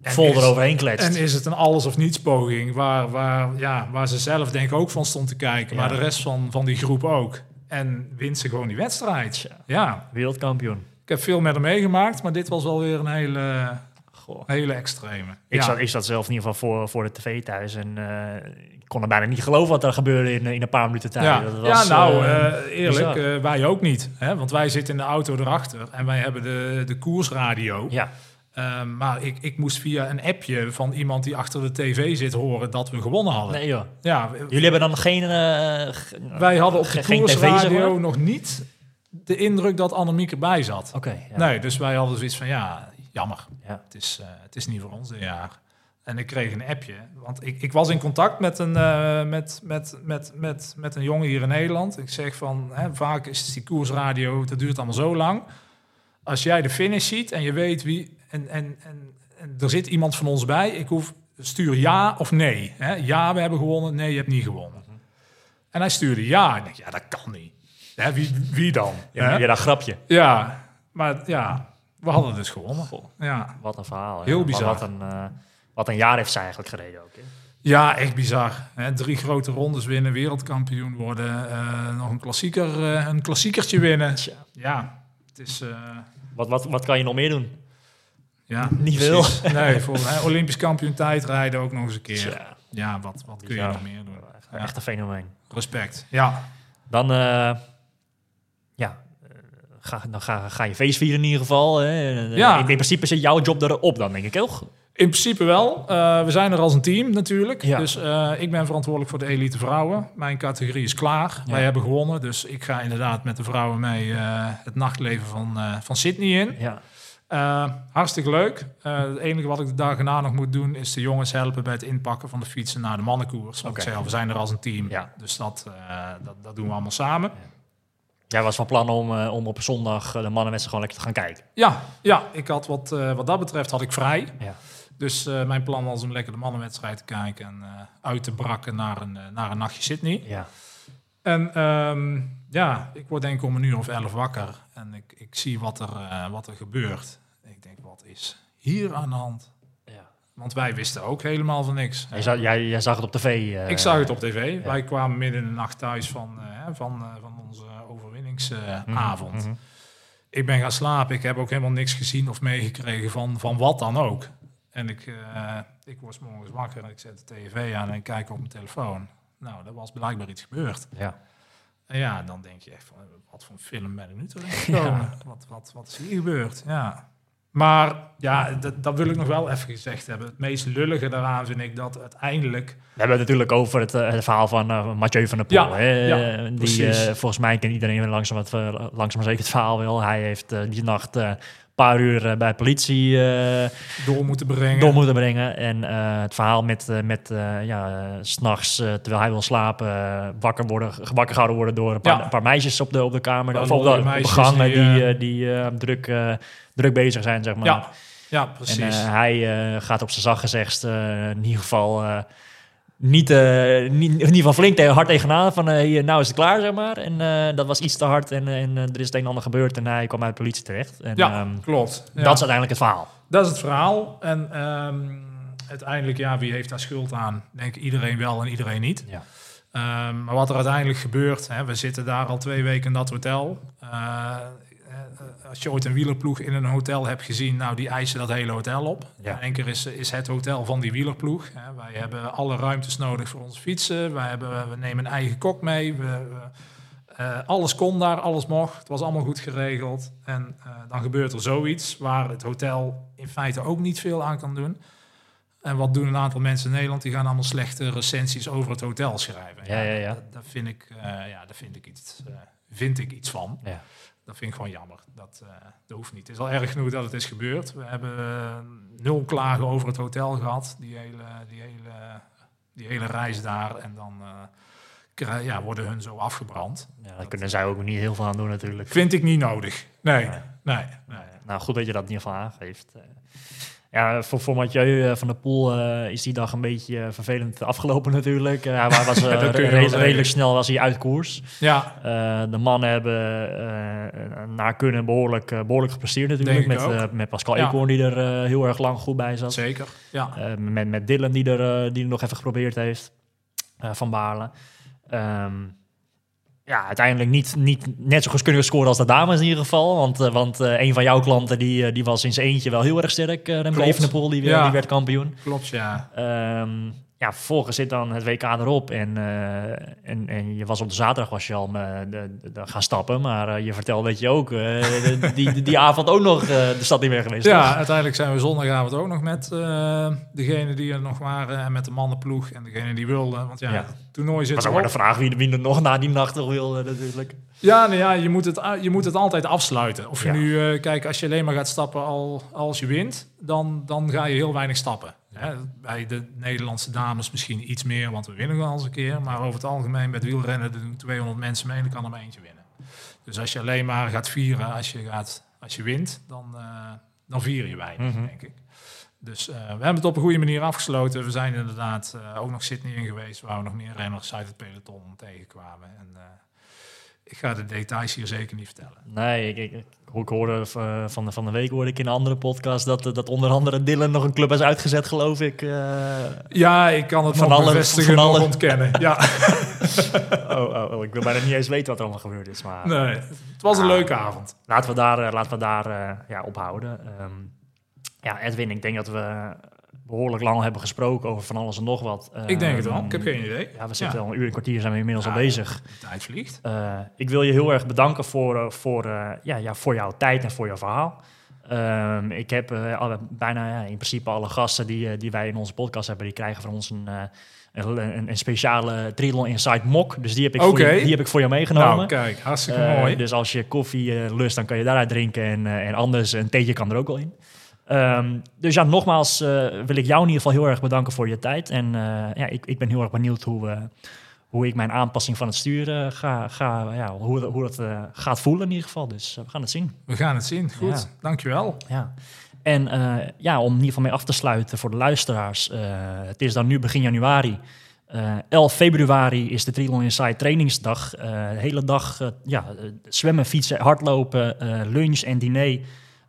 En Vol eroverheen kletst. En is het een alles of niets poging waar, waar, ja, waar ze zelf denk ik ook van stond te kijken, Ja. maar de rest van, van die groep ook. En wint ze gewoon die wedstrijd. Ja, Wereldkampioen. ik heb veel met haar meegemaakt, maar dit was wel weer een hele, Goh. hele extreme. Ik, ja. zat, ik zat zelf in ieder geval voor, voor de tv thuis en ik kon er bijna niet geloven wat er gebeurde in, in een paar minuten tijd. Ja, Dat ja was, nou, eh, eh, eerlijk, eh, wij ook niet. Hè? Want wij zitten in de auto erachter en wij hebben de, de koersradio. ja, maar ik, ik moest via een appje van iemand die achter de tv zit horen dat we gewonnen hadden. nee joh. Ja, Jullie hebben dan geen... eh, wij hadden op de koersradio nog niet de indruk dat Annemiek erbij zat. Oké, ja. Nee, dus wij hadden zoiets van, ja, jammer. Ja. Het is, eh, het is niet voor ons dit jaar. En ik kreeg een appje, want ik, ik was in contact met een, eh, met, met, met, met, met een jongen hier in Nederland. Ik zeg van, hè, vaak is die koersradio, dat duurt allemaal zo lang. Als jij de finish ziet en je weet wie, en, en, en, en er zit iemand van ons bij, ik hoef, stuur ja of nee. Hè? Ja, we hebben gewonnen, nee, je hebt niet gewonnen. En hij stuurde ja. Ik denk, ja, dat kan niet. Hè, wie, wie dan? Ja, ja, dat grapje. Ja, maar ja, we hadden dus gewonnen. Goh. Ja. Wat een verhaal. hè. Heel bizar. Wat een, eh, wat een jaar heeft zij eigenlijk gereden ook. Hè? ja, echt bizar. Hè? Drie grote rondes winnen, wereldkampioen worden, eh, nog een, klassieker, eh, een klassiekertje winnen. Tja. Ja, het is... eh, Wat, wat, wat kan je nog meer doen? ja, Niet precies. <laughs> Nee, voor hè, Olympisch kampioen tijdrijden ook nog eens een keer. Tja, Ja, wat, wat kun je nog meer doen? Ja. echt een fenomeen. Respect. Ja, Dan, ja, ga, dan ga, ga je feest vieren in ieder geval. Hè. Ja. In, in principe zit jouw job erop dan, denk ik toch? In principe wel. Eh, we zijn er als een team natuurlijk. Ja. Dus eh, ik ben verantwoordelijk voor de elite vrouwen. Mijn categorie is klaar. Ja. Wij hebben gewonnen. Dus ik ga inderdaad met de vrouwen mee eh, het nachtleven van, van Sydney in. Ja. Hartstikke leuk. Het enige wat ik de dagen na nog moet doen... is de jongens helpen bij het inpakken van de fietsen naar de mannenkoers. Want Oké. ik zei al, we zijn er als een team. Ja. Dus dat, dat, dat doen we allemaal samen. Jij was van plan om, om op zondag de mannenwedstrijd gewoon lekker te gaan kijken. Ja, ja ik had wat, wat dat betreft had ik vrij. Ja. Dus eh, mijn plan was om lekker de mannenwedstrijd te kijken... en eh, uit te brakken naar een, eh, naar een nachtje Sydney. Ja. En ehm, ja, ik word denk ik om een uur of elf wakker. En ik, ik zie wat er, wat er gebeurt. Ik denk, wat is hier aan de hand? ja. Want wij wisten ook helélemaal van niks. Jij, zag, jij, jij zag het op tv. ik zag het op tv. Wij kwamen midden in de nacht thuis van, van, van onze overwinningsavond. mhm. Ik ben gaan slapen. Ik heb ook helemaal niks gezien of meegekregen van, van wat dan ook. En ik, eh, ik word 's morgens wakker en ik zet de tv aan en kijk op mijn telefoon. Nou, er was blijkbaar iets gebeurd. Ja. En ja, dan denk je echt van, wat voor een film ben ik nu terecht <laughs> gekomen? Wat, wat, wat is hier gebeurd? Ja. Maar ja, dat, dat wil ik nog wel even gezegd hebben. Het meest lullige daaraan vind ik dat uiteindelijk... We hebben het natuurlijk over het, eh, het verhaal van eh, Mathieu van der Poel. Ja, hè, ja, die, volgens mij kent iedereen langzaam, het, langzaam maar zeker het verhaal wel. Hij heeft die nacht paar uur eh, bij politie eh, door moeten brengen. door moeten brengen. En eh, het verhaal met, met ja, 's s'nachts, terwijl hij wil slapen, wakker, worden, wakker gehouden worden door een paar, Ja. een paar meisjes op de, op de kamer. Of op de, op de gang die, die, die druk, druk bezig zijn, zeg maar. Ja, ja, En precies. eh, hij gaat op zijn zacht gezegd in ieder geval niet, eh, niet, in ieder geval flink tegen, hard tegenaan van hier, nou is het klaar, zeg maar. En eh, dat was iets te hard en, en er is het een en ander gebeurd en hij kwam uit de politie terecht. En, ja, ehm, klopt. Ja. Dat is uiteindelijk het verhaal. Dat is het verhaal. En ehm, uiteindelijk, ja, wie heeft daar schuld aan? Denk iedereen wel en iedereen niet. Ja. Ehm, maar wat er uiteindelijk gebeurt, hè, we zitten daar al twee weken in dat hotel. Eh, als je ooit een wielerploeg in een hotel hebt gezien, nou die eisen dat hele hotel op. Ja. In één keer is, is het hotel van die wielerploeg. Hè. Wij hebben alle ruimtes nodig voor onze fietsen. Wij hebben, we nemen een eigen kok mee. We, we- eh, alles kon daar, alles mocht. Het was allemaal goed geregeld. En eh, dan gebeurt er zoiets waar het hotel in feite ook niet veel aan kan doen. En wat doen een aantal mensen in Nederland? Die gaan allemaal slechte recensies over het hotel schrijven. Ja, ja, ja. Dat vind ik, ja, daar vind ik iets, vind ik iets van. Ja. Dat vind ik gewoon jammer. Dat, eh, dat hoeft niet. Het is al erg genoeg dat het is gebeurd. We hebben eh, nul klagen over het hotel gehad. Die hele, die hele, die hele reis daar. En dan krijg- ja, worden hun zo afgebrand. Ja, daar kunnen zij ook niet heel veel aan doen natuurlijk. Vind ik niet nodig. Nee, Nee. nee, nee. Nou, goed dat je dat in ieder geval aangeeft. Ja, voor, voor Mathieu eh, van der Poel eh, is die dag een beetje eh, vervelend afgelopen <laughs> natuurlijk. Eh, hij was <laughs> re- zeggen. redelijk snel was hij uit koers. Ja, de mannen hebben naar kunnen behoorlijk, eh, behoorlijk gepresteerd natuurlijk. Met, met Pascal Ja. Eekhoorn die er heel erg lang goed bij zat. zeker. Ja. Met, met Dylan die er, die er nog even geprobeerd heeft. van Baarle. Ehm, ja, uiteindelijk niet, niet net zo goed kunnen scoren als de dames in ieder geval. Want, eh, want eh, een van jouw klanten die, eh, die was in zijn eentje wel heel erg sterk. Uh, Remco. Evenepoel, die, weer- Ja. die werd kampioen. Klopt, ja. Ehm, ja, vervolgens zit dan het WK erop. En, eh, en, en je was op de zaterdag was je al eh, de, de- de- gaan stappen. Maar eh, je vertelde dat je ook eh, de- die, die, <laughs> avond ook nog eh, de stad niet meer geweest Ja, toch? uiteindelijk zijn we zondagavond ook nog met eh degene die er nog waren en met de mannenploeg en degene die wilden. Want ja, Ja. het toernooi zit maar erop. de vraag wie, wie er nog na die nacht nog wilde natuurlijk. Ja, nou ja je, moet het, je moet het altijd afsluiten. Of je Ja. nu, eh, kijk, als je alleen maar gaat stappen al, als je wint, dan, dan ga je heel weinig stappen. Hè, bij de Nederlandse dames misschien iets meer, want we winnen wel eens een keer. Maar over het algemeen met wielrennen doen 200 mensen mee en er kan er maar eentje winnen. Dus als je alleen maar gaat vieren als je, gaat, als je wint, dan, eh, dan vier je weinig, Mhm. denk ik. Dus eh, we hebben het op een goede manier afgesloten. We zijn inderdaad eh, ook nog Sydney in geweest, waar we nog meer renners uit het peloton tegenkwamen. En ik ga de details hier zeker niet vertellen. Nee, ik, ik, hoorde eh, van, de, van de week hoorde ik in een andere podcast dat, eh, dat onder andere Dylan nog een club is uitgezet, geloof ik. eh. Ja, ik kan het Van nog alle- bevestigen, van nog alle- ontkennen. <laughs> Ja, oh, oh, oh, ik wil bijna niet eens weten wat er allemaal gebeurd is. Maar nee, het was een Ah. leuke avond. laten we daar, laten we daar ja, ophouden. Ehm, ja, Edwin, ik denk dat we behoorlijk lang hebben gesproken over van alles en nog wat. Ik denk het wel, Ehm, ik heb geen idee. Ja, we zitten Ja. al een uur en kwartier zijn we inmiddels Ja, al bezig. Tijd vliegt. Eh, ik wil je heel erg bedanken voor, eh, voor, eh, ja, ja, voor jouw tijd en voor jouw verhaal. Ehm, ik heb alle, bijna ja, in principe alle gasten die, die wij in onze podcast hebben, die krijgen van ons een, een, een, speciale Triathlon Inside Mock. Dus die heb ik, voor, je, die heb ik voor jou meegenomen. Nou, kijk, hartstikke mooi. Dus als je koffie lust, dan kan je daaruit drinken. En, en anders, een theetje kan er ook wel in. Ehm, dus ja, nogmaals eh, wil ik jou in ieder geval heel erg bedanken voor je tijd. En eh, ja, ik, ik ben heel erg benieuwd hoe, eh, hoe ik mijn aanpassing van het stuur eh, ga, ga ja, hoe, hoe dat gaat voelen in ieder geval. Dus we gaan het zien. We gaan het zien. Goed, Ja. dankjewel. Ja. En ja, om in ieder geval mee af te sluiten voor de luisteraars. het is dan nu begin januari. Eh 11 februari is de Triathlon Inside trainingsdag. De hele dag ja, zwemmen, fietsen, hardlopen, lunch en diner.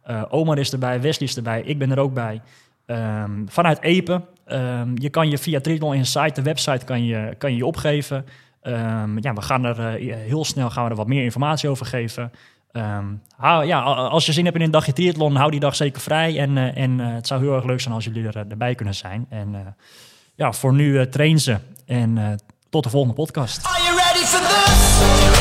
Eh, Omar is erbij, Wesley is erbij, ik ben er ook bij. Ehm, vanuit Epen. Ehm, je kan je via Triathlon Inside, de website, kan je kan je, je opgeven. Ehm, ja, we gaan er eh, heel snel gaan we er wat meer informatie over geven. Ja, als je zin hebt in een dagje triathlon, hou die dag zeker vrij. En, eh, en het zou heel erg leuk zijn als jullie er, erbij kunnen zijn. En ja, voor nu train ze. En tot de volgende podcast. Are you ready for this?